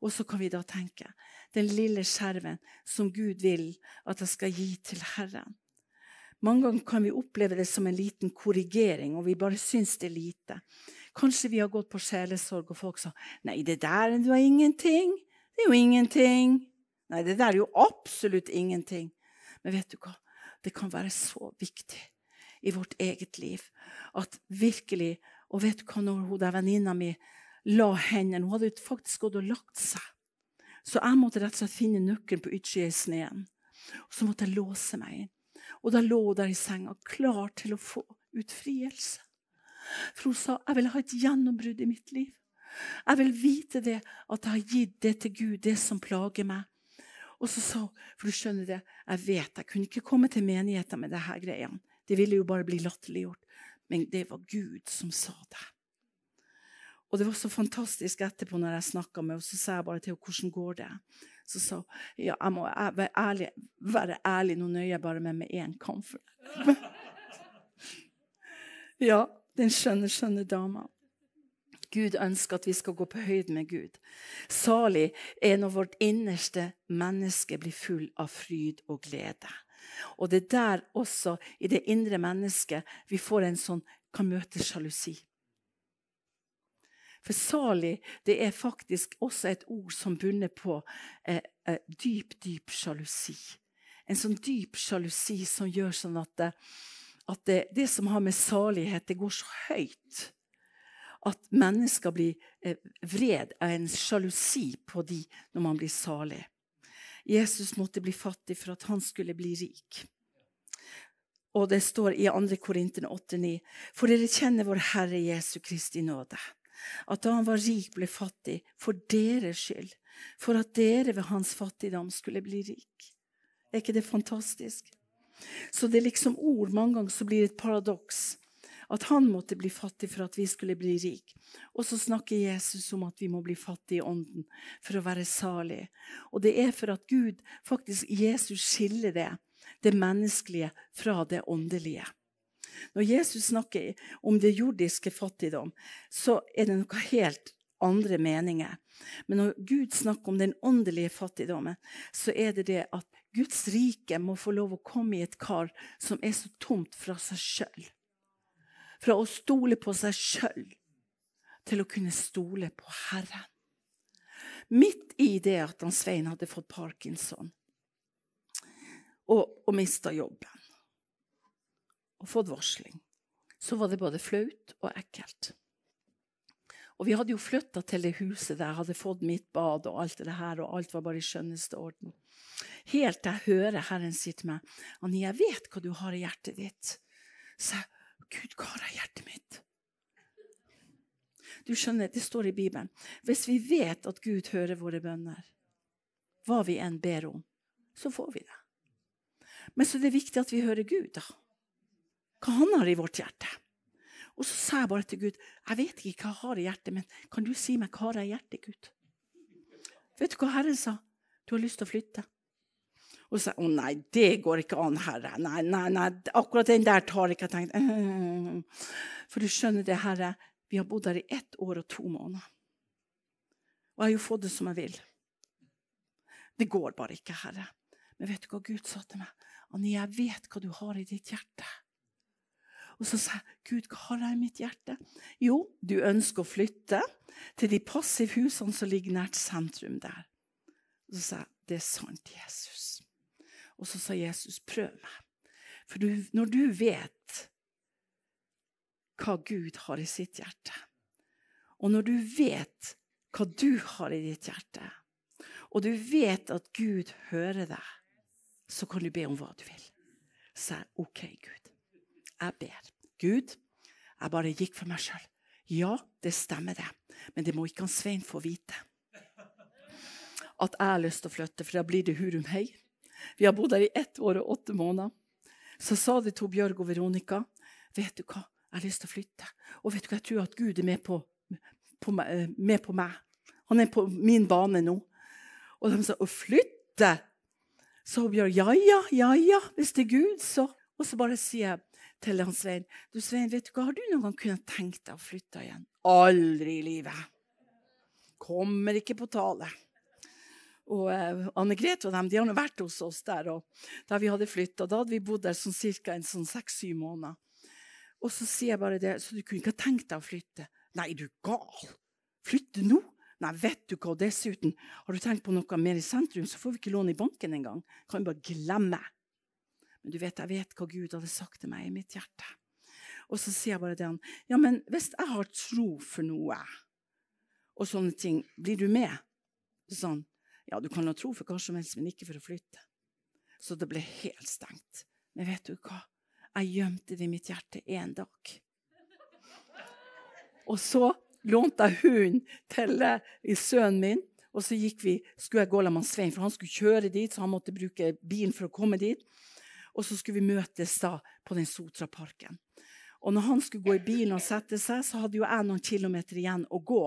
Og så kan vi da tenke den lille skjerven som Gud vil at jeg skal gi til Herren. Mange ganger kan vi oppleve det som en liten korrigering, og vi bare syns det er lite. Kanskje vi har gått på sjelesorg, og folk sa nei, det der er jo ingenting. Det er jo ingenting. Nei, det der er jo absolutt ingenting. Men vet du hva? Det kan være så viktig i vårt eget liv at virkelig Og vet du hva, når hun der venninna mi la hendene. Hun hadde faktisk gått og lagt seg. Så jeg måtte rett og slett finne nøkkelen på utsida i sneen. Og så måtte jeg låse meg inn. Og da lå hun der i senga, klar til å få utfrielse. For hun sa jeg vil ha et gjennombrudd i mitt liv. Jeg vil vite det, at jeg har gitt det til Gud, det som plager meg. Og så sa hun, for du skjønner det, jeg vet jeg kunne ikke komme til menigheten med disse greiene. Det ville jo bare bli latterliggjort. Men det var Gud som sa det. Og det var så fantastisk etterpå når jeg snakka med henne, så sa jeg bare til henne hvordan går det Så sa hun ja, jeg må være ærlig, være ærlig nå nøyer jeg bare med med én comfort. ja, den skjønne, skjønne dama. Gud ønsker at vi skal gå på høyde med Gud. Salig er når vårt innerste menneske blir full av fryd og glede. Og det er der også, i det indre mennesket, vi får en sånn, kan møte sjalusi. For salig det er faktisk også et ord som bunner på eh, eh, dyp, dyp sjalusi. En sånn dyp sjalusi som gjør sånn at, det, at det, det, som har med salighet, det går så høyt at mennesker blir eh, vred av en sjalusi på de når man blir salig. Jesus måtte bli fattig for at han skulle bli rik. Og det står i 2. Korintene 8,9.: For dere kjenner vår Herre Jesu Kristi nåde at da han var rik, ble fattig for deres skyld, for at dere ved hans fattigdom skulle bli rik. Er ikke det fantastisk? Så det er liksom ord mange ganger så blir det et paradoks. At han måtte bli fattig for at vi skulle bli rik. Og så snakker Jesus om at vi må bli fattige i ånden for å være salige. Og det er for at Gud, faktisk Jesus, skiller det, det menneskelige fra det åndelige. Når Jesus snakker om det jordiske fattigdom, så er det noe helt andre meninger. Men når Gud snakker om den åndelige fattigdommen, så er det det at Guds rike må få lov å komme i et kar som er så tomt fra seg sjøl. Fra å stole på seg sjøl til å kunne stole på Herren. Midt i det at han Svein hadde fått parkinson og, og mista jobben og fått varsling, så var det både flaut og ekkelt. Og vi hadde jo flytta til det huset der jeg hadde fått mitt bad, og alt det her, og alt var bare i skjønneste orden. Helt til jeg hører Herren si til meg, Annie, jeg vet hva du har i hjertet ditt. Så jeg, Gud, hva har jeg i hjertet mitt? Du skjønner, Det står i Bibelen. Hvis vi vet at Gud hører våre bønner, hva vi enn ber om, så får vi det. Men så er det viktig at vi hører Gud, da. Hva han har i vårt hjerte. Og så sa jeg bare til Gud jeg vet ikke hva jeg har i hjertet, men kan du si meg hva jeg har i hjertet, Gud? Vet du hva Herren sa? Du har lyst til å flytte. Og så sa jeg å nei, det går ikke an, Herre. Nei, nei, nei, akkurat den der tar jeg ikke. Jeg tenkt. For du skjønner det, Herre, vi har bodd her i ett år og to måneder. Og jeg har jo fått det som jeg vil. Det går bare ikke, Herre. Men vet du hva Gud sa til meg? Annie, jeg vet hva du har i ditt hjerte. Og så sa jeg, Gud, hva har jeg i mitt hjerte? Jo, du ønsker å flytte til de passivhusene som ligger nært sentrum der. Og så sa jeg, det er sant, Jesus. Og så sa Jesus, prøv meg. For du, når du vet hva Gud har i sitt hjerte, og når du vet hva du har i ditt hjerte, og du vet at Gud hører deg, så kan du be om hva du vil. Så jeg, OK, Gud. Jeg ber. Gud, jeg bare gikk for meg sjøl. Ja, det stemmer, det. Men det må ikke han Svein få vite. At jeg har lyst til å flytte, for da blir det Hurum Hei. Vi har bodd her i ett år og åtte måneder. Så sa det to Bjørg og Veronica. Vet du hva, jeg har lyst til å flytte. Og vet du hva, jeg tror at Gud er med på, på, eh, med på meg. Han er på min bane nå. Og de sa 'å flytte'? Så Bjørg ja, ja, ja, ja, hvis det er Gud, så Og så bare sier jeg til han Svein du Svein, vet du hva, har du noen gang kunnet tenkt deg å flytte igjen? Aldri i livet. Kommer ikke på tale. Og eh, Anne Grete og dem de har vært hos oss der og da vi hadde flytta. Da hadde vi bodd der sånn ca. sånn seks-syv måneder. Og så sier jeg bare det, så du kunne ikke ha tenkt deg å flytte? Nei, du gal. Flytte nå? Nei, vet du hva, dessuten, har du tenkt på noe mer i sentrum, så får vi ikke låne i banken engang. Kan vi bare glemme. Men du vet, jeg vet hva Gud hadde sagt til meg i mitt hjerte. Og så sier jeg bare det han, ja, men hvis jeg har tro for noe, og sånne ting, blir du med? Sånn, ja, du kan ha tro for hva som helst, men ikke for å flytte. Så det ble helt stengt. Men vet du hva? Jeg gjemte det i mitt hjerte én dag. Og så lånte jeg hunden til uh, sønnen min. Og så gikk vi, skulle jeg gå sammen med Svein, for han skulle kjøre dit, så han måtte bruke bilen for å komme dit. Og så skulle vi møtes da på den Sotraparken. Og når han skulle gå i bilen og sette seg, så hadde jo jeg noen kilometer igjen å gå.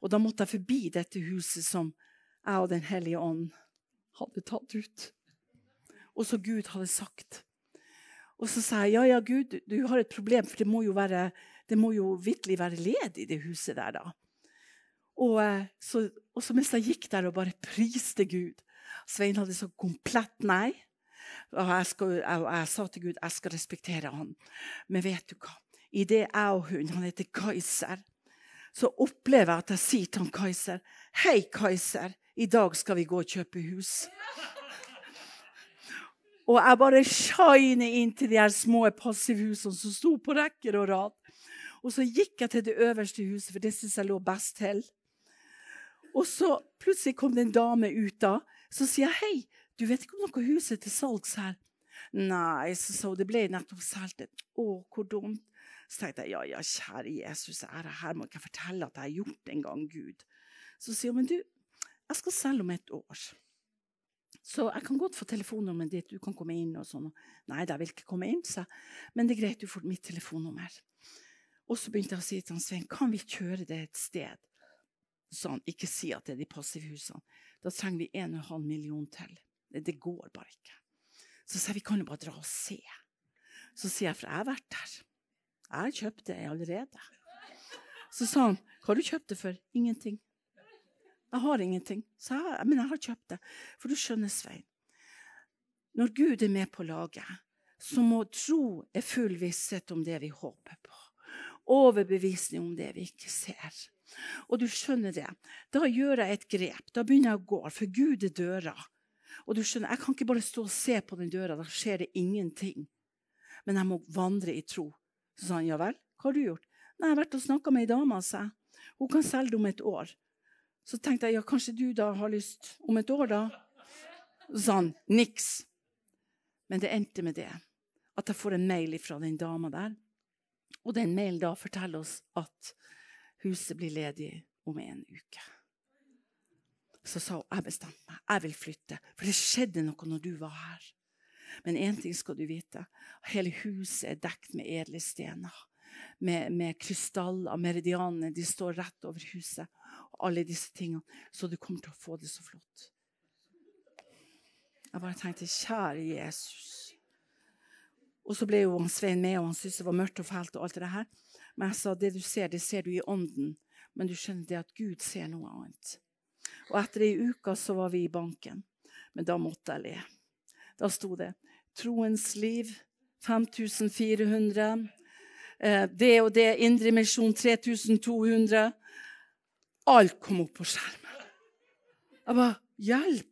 Og da måtte jeg forbi dette huset som jeg og Den hellige ånd hadde tatt ut. Og så Gud hadde sagt. Og så sa jeg ja, ja, Gud, du har et problem, for det må jo være det må jo virkelig være ledig, det huset der, da. Og eh, så, og så mens jeg gikk der og bare priste Gud Svein hadde så komplett nei. Og jeg, skal, jeg, jeg, sa til Gud jeg skal respektere han. Men vet du hva? Idet jeg og hun, han heter Kaiser, så opplever jeg at jeg sier til han Kaiser Hei, Kaiser, i dag skal vi gå og kjøpe hus. Og jeg bare shiner inn til de her små passivhusene som sto på rekker og rad. Og så gikk jeg til det øverste huset, for det syns jeg lå best til. Og så plutselig kom det en dame ut da. Så sier jeg hei, du vet ikke om noe hus er til salgs her? Nei, så sa hun, det ble nettopp solgt. Å, hvor dumt. Så tenkte jeg ja, ja, kjære Jesus, ære her må ikke fortelle at jeg har gjort en gang, Gud. Så sier hun, men du, jeg skal selge om et år. Så jeg kan godt få telefonnummeret ditt, du kan komme inn og sånn. Nei, jeg vil ikke komme inn, sa jeg. Men det er greit, du får mitt telefonnummer. Og så begynte jeg å si til han Svein kan vi kjøre det et sted. Så han ikke si at det er de passive husene. Da trenger vi 1,5 million til. Det, går bare ikke. Så sier jeg vi kan jo bare dra og se. Så sier jeg for jeg har vært der. Jeg har kjøpt det allerede. Så sa han hva har du kjøpt det for? Ingenting. Jeg har ingenting. Så jeg, men jeg har kjøpt det. For du skjønner, Svein, når Gud er med på laget, så må tro er full visshet om det vi håper på overbevisning om det vi ikke ser. Og du skjønner det. Da gjør jeg et grep. Da begynner jeg å gå, for Gud er døra. Og du skjønner, Jeg kan ikke bare stå og se på den døra, da skjer det ingenting. Men jeg må vandre i tro. Så sa han ja vel, hva har du gjort? Nei, Jeg har vært og snakka med ei dame, sa. Hun kan selge det om et år. Så tenkte jeg ja, kanskje du da har lyst om et år, da? Så sa han niks. Men det endte med det. At jeg får en mail fra den dama der. Og den mailen da forteller oss at huset blir ledig om en uke. Så sa hun jeg bestemte meg, jeg vil flytte. For det skjedde noe når du var her. Men én ting skal du vite. Hele huset er dekt med edle stener. Med, med krystaller, meridianene, de står rett over huset. Og alle disse tingene. Så du kommer til å få det så flott. Jeg bare tenkte, kjære Jesus. Og så ble jo han Svein med, og han syntes det var mørkt og fælt. og alt det her. Men jeg sa det du ser, det ser du i ånden. Men du skjønner det at Gud ser noe annet. Og etter ei uke så var vi i banken. Men da måtte jeg le. Da sto det 'Troens liv', 5400. Eh, det og det, Indremisjon 3200. Alt kom opp på skjermen. Jeg bare Hjelp!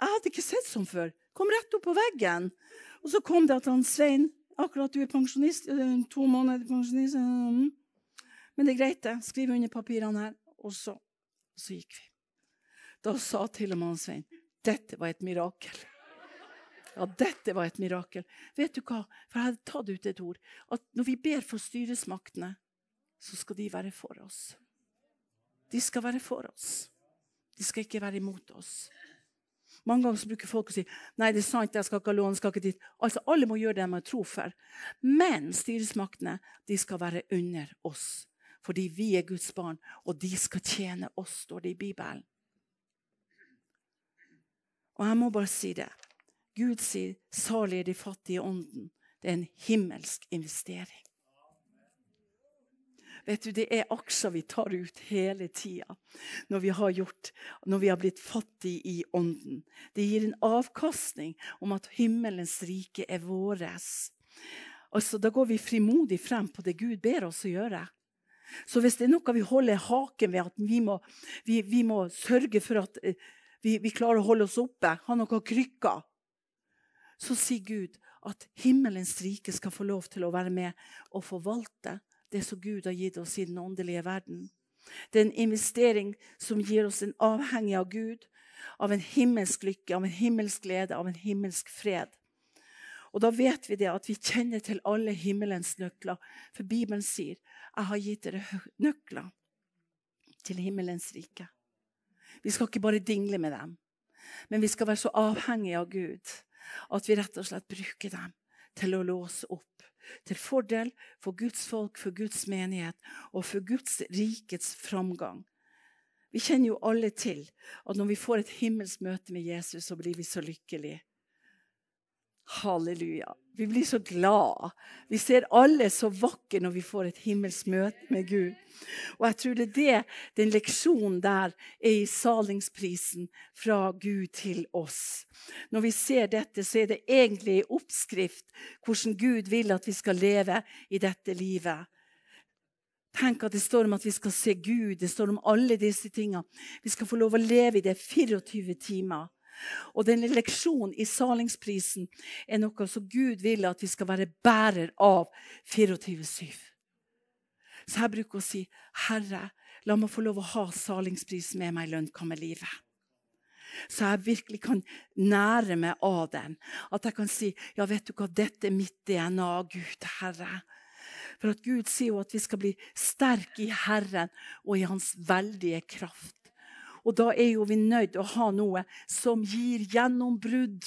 Jeg hadde ikke sett sånn før. Kom rett opp på veggen. Og så kom det at han Svein Akkurat du er pensjonist. To måneder pensjonist. Mm. Men det er greit, det. Skriv under papirene her. Og så, så gikk vi. Da sa til og med han Svein dette var et mirakel. Ja, dette var et mirakel. Vet du hva? For jeg hadde tatt ut et ord. At når vi ber for styresmaktene, så skal de være for oss. De skal være for oss. De skal ikke være imot oss. Mange ganger bruker folk å si nei, det er sant, jeg skal ikke ha lån. skal ikke dit. Altså, Alle må gjøre det de har tro for. Men styresmaktene de skal være under oss. Fordi vi er Guds barn, og de skal tjene oss, står det i Bibelen. Og jeg må bare si det. Gud sier 'salig er de fattige ånden'. Det er en himmelsk investering. Vet du, Det er aksjer vi tar ut hele tida når, når vi har blitt fattige i ånden. Det gir en avkastning om at himmelens rike er våres. Altså, Da går vi frimodig frem på det Gud ber oss å gjøre. Så hvis det er noe vi holder haken ved, at vi må, vi, vi må sørge for at eh, vi, vi, klarer å holde oss oppe, ha noen krykker, så sier Gud at himmelens rike skal få lov til å være med og forvalte det som Gud har gitt oss i den åndelige verden. Det er en investering som gir oss en avhengig av Gud, av en himmelsk lykke, av en himmelsk glede, av en himmelsk fred. Og da vet vi det at vi kjenner til alle himmelens nøkler. For Bibelen sier 'Jeg har gitt dere nøkler til himmelens rike'. Vi skal ikke bare dingle med dem, men vi skal være så avhengige av Gud at vi rett og slett bruker dem til å låse opp. Til fordel for Guds folk, for Guds menighet og for Guds rikets framgang. Vi kjenner jo alle til at når vi får et himmelsk møte med Jesus, så blir vi så lykkelige. Halleluja. Vi blir så glad. Vi ser alle så vakre når vi får et himmelsk møte med Gud. Og jeg tror det er det, den leksjonen der er i salingsprisen fra Gud til oss. Når vi ser dette, så er det egentlig en oppskrift hvordan Gud vil at vi skal leve i dette livet. Tenk at det står om at vi skal se Gud, det står om alle disse tingene. Vi skal få lov å leve i det 24 timer. Og denne leksjonen i salingsprisen er noe som Gud vil at vi skal være bærer av 24-7. Så jeg bruker å si, 'Herre, la meg få lov å ha salingsprisen med meg i lønnkammerlivet.' Så jeg virkelig kan nære meg av den. At jeg kan si, 'Ja, vet du hva, dette er mitt DNA, Gud, Herre.' For at Gud sier jo at vi skal bli sterke i Herren og i Hans veldige kraft. Og da er jo vi nødt å ha noe som gir gjennombrudd.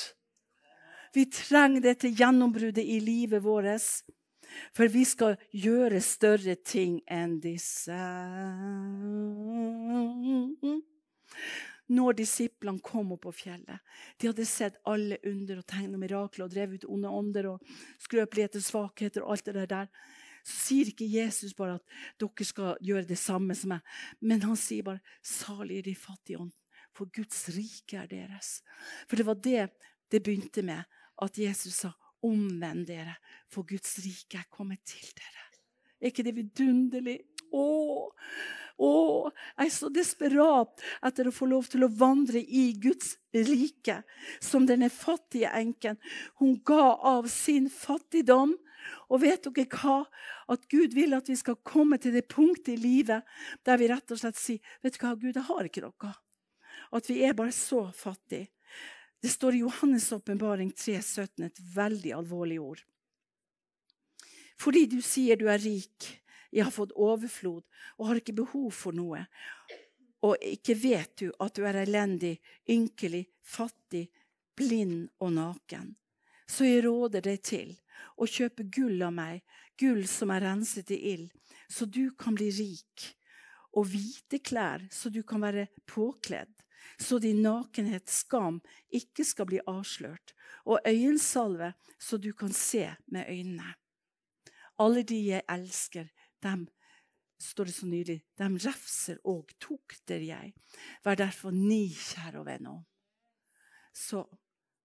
Vi trenger dette gjennombruddet i livet vårt. For vi skal gjøre større ting enn disse. Når disiplene kom opp på fjellet De hadde sett alle under og tegn og mirakler og drevet ut onde ånder og skrøpeligheter, svakheter og alt det der sier ikke Jesus bare at dere skal gjøre det samme som meg, men han sier bare 'salig er de fattige ånden', for Guds rike er deres. For det var det det begynte med, at Jesus sa 'omvend dere, for Guds rike er kommet til dere'. Er ikke det vidunderlig? Å, å, jeg er så desperat etter å få lov til å vandre i Guds rike. Som denne fattige enken. Hun ga av sin fattigdom Og vet dere hva? At Gud vil at vi skal komme til det punktet i livet der vi rett og slett sier vet du hva, Gud, jeg har ikke noe. At vi er bare så fattige. Det står i Johannes' åpenbaring 3,17 et veldig alvorlig ord. Fordi du sier du er rik, jeg har fått overflod og har ikke behov for noe, og ikke vet du at du er elendig, ynkelig, fattig, blind og naken. Så jeg råder deg til å kjøpe gull av meg, gull som er renset i ild, så du kan bli rik, og hvite klær, så du kan være påkledd, så din nakenhet, skam ikke skal bli avslørt, og øyensalve, så du kan se med øynene. Alle de jeg elsker, dem står det så nydelig, dem refser og tukter jeg. Vær derfor nikjær og venner. Så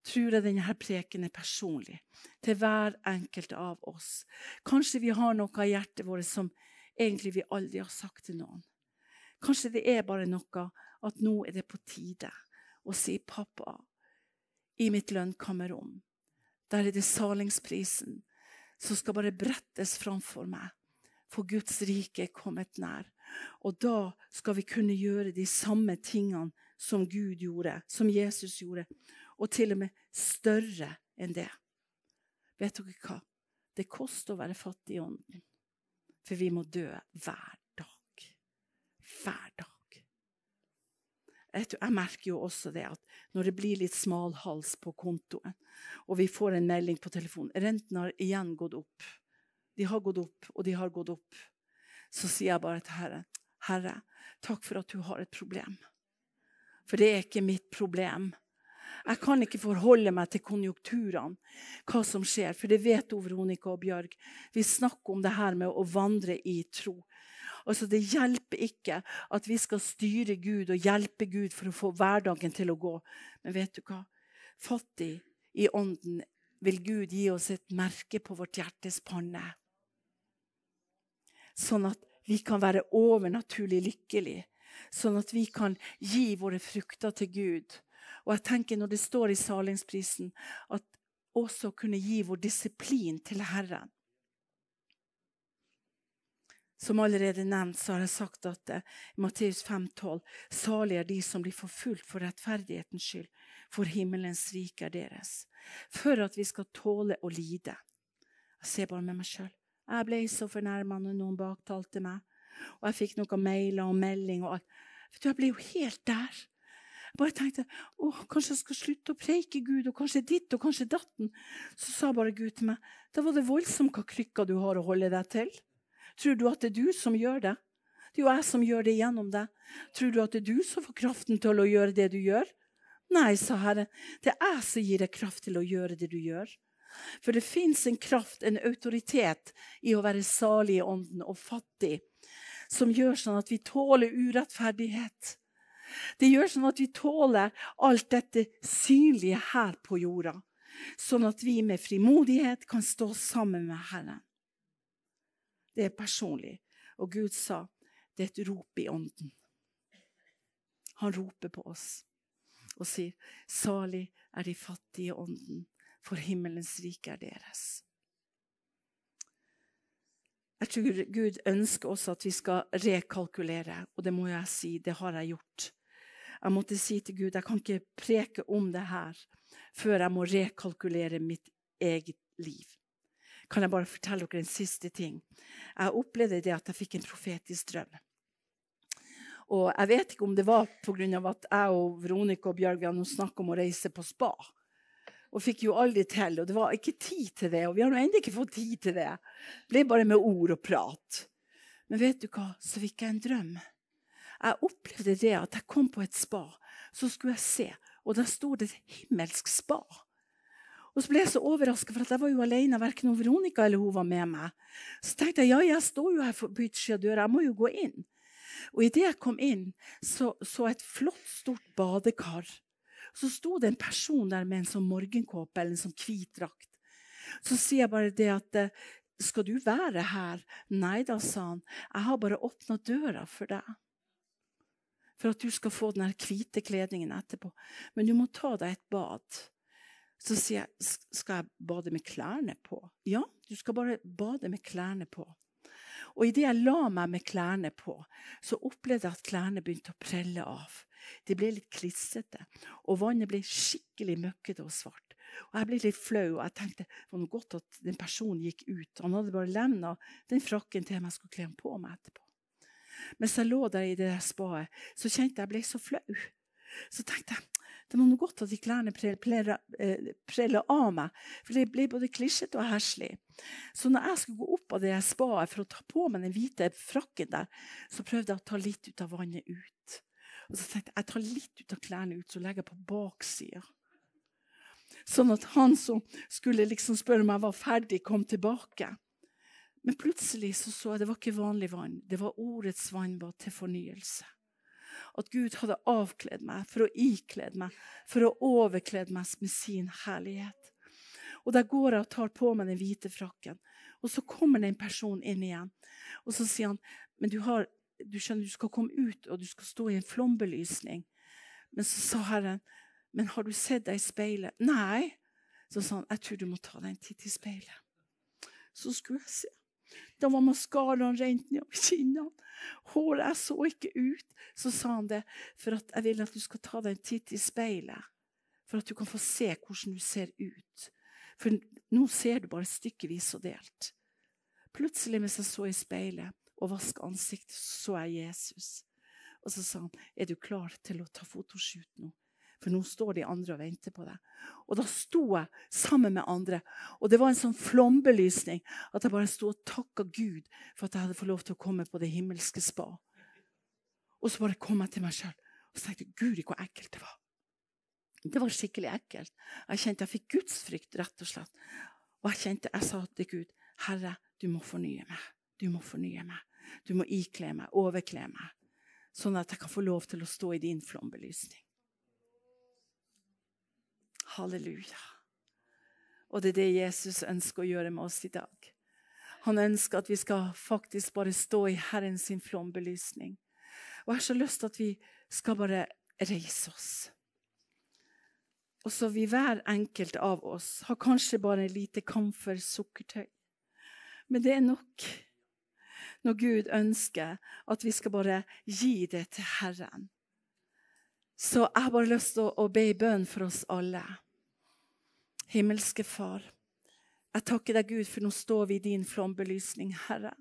tror jeg denne preken er personlig til hver enkelt av oss. Kanskje vi har noe i hjertet vårt som egentlig vi aldri har sagt til noen. Kanskje det er bare noe at nå er det på tide å si 'pappa' i mitt lønnkammerrom. Der er det salingsprisen som skal bare brettes framfor meg. For Guds rike er kommet nær. Og da skal vi kunne gjøre de samme tingene som Gud gjorde, som Jesus gjorde og til og med større enn det. Vet dere hva? Det koster å være fattig i ånden. For vi må dø hver dag. Hver dag. Jeg merker jo også det at når det blir litt smal hals på kontoen, og vi får en melding på telefonen Renten har igjen gått opp. De har gått opp, og de har gått opp. Så sier jeg bare til Herren, Herre, takk for at du har et problem. For det er ikke mitt problem. Jeg kan ikke forholde meg til konjunkturene, hva som skjer. For det vet Veronica og Bjørg. Vi snakker om det her med å vandre i tro. Altså, Det hjelper ikke at vi skal styre Gud og hjelpe Gud for å få hverdagen til å gå. Men vet du hva? Fattig i ånden vil Gud gi oss et merke på vårt hjertes panne. Sånn at vi kan være overnaturlig lykkelige. Sånn at vi kan gi våre frukter til Gud og jeg tenker når det står i salingsprisen, at også kunne gi vår disiplin til Herren. Som allerede nevnt, så har jeg sagt at uh, Matteus 5,12.: Salig er de som blir forfulgt for rettferdighetens skyld, for himmelens rike er deres. For at vi skal tåle å lide. Jeg ser bare med meg sjøl. Jeg ble så fornærma når noen baktalte meg. Og jeg fikk noen mailer og melding og alt. Vet du, Jeg ble jo helt der. Jeg bare tenkte å, kanskje jeg skal slutte å preike Gud, og kanskje ditt og kanskje datten. Så sa bare Gud til meg da var det voldsomt hva krykka du har å holde deg til. Tror du at det er du som gjør det? Det er jo jeg som gjør det gjennom deg. Tror du at det er du som får kraften til å gjøre det du gjør? Nei, sa Herren, det er jeg som gir deg kraft til å gjøre det du gjør. For det fins en kraft, en autoritet, i å være salig i ånden og fattig, som gjør sånn at vi tåler urettferdighet. Det gjør sånn at vi tåler alt dette synlige her på jorda. Sånn at vi med frimodighet kan stå sammen med Herren. Det er personlig. Og Gud sa det er et rop i ånden. Han roper på oss og sier, 'Salig er de fattige ånden, for himmelens rike er deres'. Jeg tror Gud ønsker også at vi skal rekalkulere, og det må jeg si, det har jeg gjort. Jeg måtte si til Gud jeg kan ikke preke om det her før jeg må rekalkulere mitt eget liv. Kan jeg bare fortelle dere en siste ting? Jeg opplevde det at jeg fikk en profetisk drøm. Og Jeg vet ikke om det var pga. at jeg og Veronica og Bjørg hadde snakket om å reise på spa. Og fikk jo aldri til. Og det var ikke tid til det. Og vi har ennå ikke fått tid til det. Det ble bare med ord og prat. Men vet du hva? Så fikk jeg en drøm. Jeg opplevde det at jeg kom på et spa, så skulle jeg se, og der sto det et himmelsk spa. Og så ble jeg så overraska, for jeg var jo alene. Verken Veronica eller hun var med meg. Så tenkte jeg ja, jeg står jo her på utsida av døra, jeg må jo gå inn. Og idet jeg kom inn, så, så et flott, stort badekar. Så sto det en person der med en sånn morgenkåpe eller en sånn hvit drakt. Så sier jeg bare det at skal du være her? Nei da, sa han. Jeg har bare åpna døra for deg for at du skal få den hvite kledningen etterpå. Men du må ta deg et bad. Så sier jeg, skal jeg bade med klærne på? Ja, du skal bare bade med klærne på. Og idet jeg la meg med klærne på, så opplevde jeg at klærne begynte å prelle av. De ble litt klissete, og vannet ble skikkelig møkkete og svart. Og Jeg ble litt flau, og jeg tenkte det var noe godt at den personen gikk ut. Han hadde bare levna den frakken til jeg skulle kle på meg etterpå. Mens jeg lå der i det spaet, så kjente jeg jeg ble så flau. Så tenkte jeg det var noe godt at de klærne eh, prella av meg, for det ble både klissete og heslig. Så når jeg skulle gå opp av det spaet for å ta på meg den hvite frakken der, så prøvde jeg å ta litt ut av vannet ut. Og så tenkte jeg jeg tar litt ut av klærne ut, så legger jeg på baksida. Sånn at han som skulle liksom spørre om jeg var ferdig, kom tilbake. Men plutselig så, så jeg det var ikke vanlig vann. Det var ordets vannbad til fornyelse. At Gud hadde avkledd meg for å iklede meg, for å overklede meg med sin herlighet. Og Der går jeg og tar på meg den hvite frakken. Og så kommer det en person inn igjen. Og så sier han men du har du skjønner, du skal komme ut, og du skal stå i en flombelysning. Men så sa Herren, men har du sett deg i speilet? Nei. Så sa han, jeg tror du må ta deg en titt i speilet. Så skulle jeg se. Da var maskaraen rent nedover kinnene. Håret jeg så ikke ut. Så sa han det, for at jeg vil at du skal ta deg en titt i speilet. For at du kan få se hvordan du ser ut. For nå ser du bare stykkevis og delt. Plutselig mens jeg så i speilet, og vaska ansiktet, så jeg Jesus. Og så sa han, 'Er du klar til å ta fotoshoot nå?' For nå står de andre og venter på deg. Og da sto jeg sammen med andre. Og det var en sånn flombelysning at jeg bare sto og takka Gud for at jeg hadde fått lov til å komme på det himmelske spa. Og så bare kom jeg til meg sjøl og så tenkte Guri, hvor ekkelt det var. Det var skikkelig ekkelt. Jeg kjente jeg fikk gudsfrykt, rett og slett. Og jeg kjente, jeg sa til Gud, Herre, du må fornye meg. Du må fornye meg. Du må ikle meg, overkle meg, sånn at jeg kan få lov til å stå i din flombelysning. Halleluja. Og det er det Jesus ønsker å gjøre med oss i dag. Han ønsker at vi skal faktisk bare stå i Herren sin flombelysning. Og jeg har så lyst til at vi skal bare reise oss. Og så vil hver enkelt av oss ha kanskje bare en lite kamfer sukkertøy. Men det er nok når Gud ønsker at vi skal bare gi det til Herren. Så jeg har bare lyst til å, be i bønn for oss alle. Himmelske Far, jeg takker deg, Gud, for nå står vi i din flombelysning, Herre.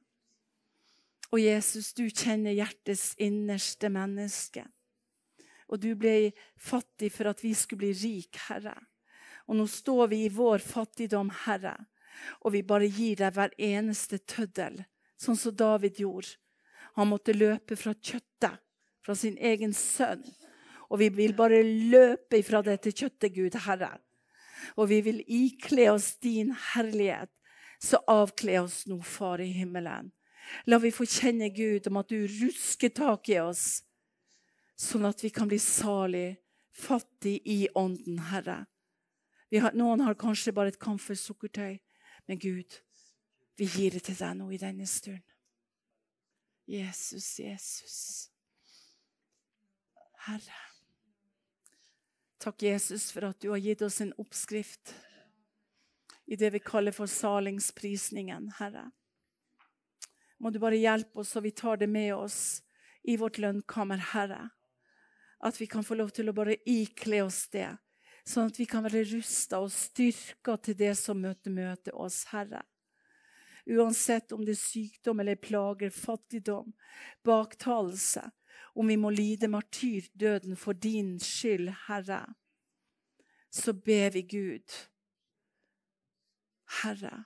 Og Jesus, du kjenner hjertets innerste menneske. Og du ble fattig for at vi skulle bli rik, Herre. Og nå står vi i vår fattigdom, Herre, og vi bare gir deg hver eneste tøddel sånn som David gjorde. Han måtte løpe fra kjøttet, fra sin egen sønn. Og vi vil bare løpe ifra dette kjøttet, Gud Herre. Og vi vil ikle oss din herlighet. Så avkle oss nå, Far i himmelen. La vi få kjenne, Gud, om at du rusker tak i oss, sånn at vi kan bli salig, fattig i ånden, Herre. Har, noen har kanskje bare et kamfersukkertøy, men Gud, vi gir det til deg nå i denne stund. Jesus, Jesus. Herre. Takk, Jesus, for at du har gitt oss en oppskrift i det vi kaller for salingsprisningen, Herre. Må du bare hjelpe oss, så vi tar det med oss i vårt lønnkammer, Herre. At vi kan få lov til å bare ikle oss det, sånn at vi kan være rusta og styrka til det som møter, møter oss, Herre. Uansett om det er sykdom eller plager, fattigdom, baktalelse. Om vi må lide martyrdøden for din skyld, Herre. Så ber vi Gud. Herre,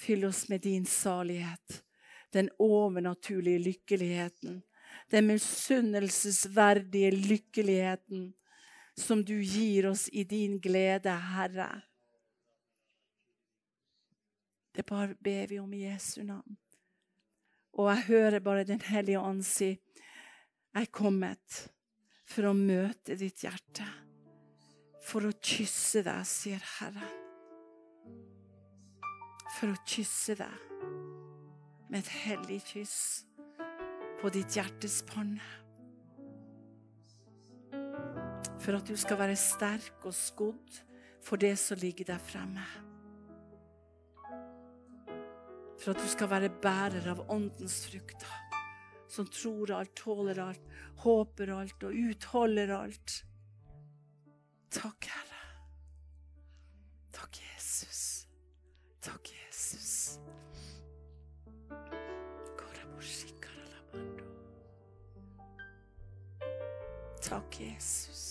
fyll oss med din salighet. Den overnaturlige lykkeligheten. Den misunnelsesverdige lykkeligheten som du gir oss i din glede, Herre. Det bare ber vi om i Jesu navn. Og jeg hører bare Den hellige ånd si, er kommet for å møte ditt hjerte.' For å kysse deg, sier Herren. For å kysse deg med et hellig kyss på ditt hjertes panne. For at du skal være sterk og skodd for det som ligger der fremme. For at du skal være bærer av åndens frukter. Som tror alt, tåler alt, håper alt og utholder alt. Takk, Herre. Takk, Jesus. Takk, Jesus. Takk, Jesus.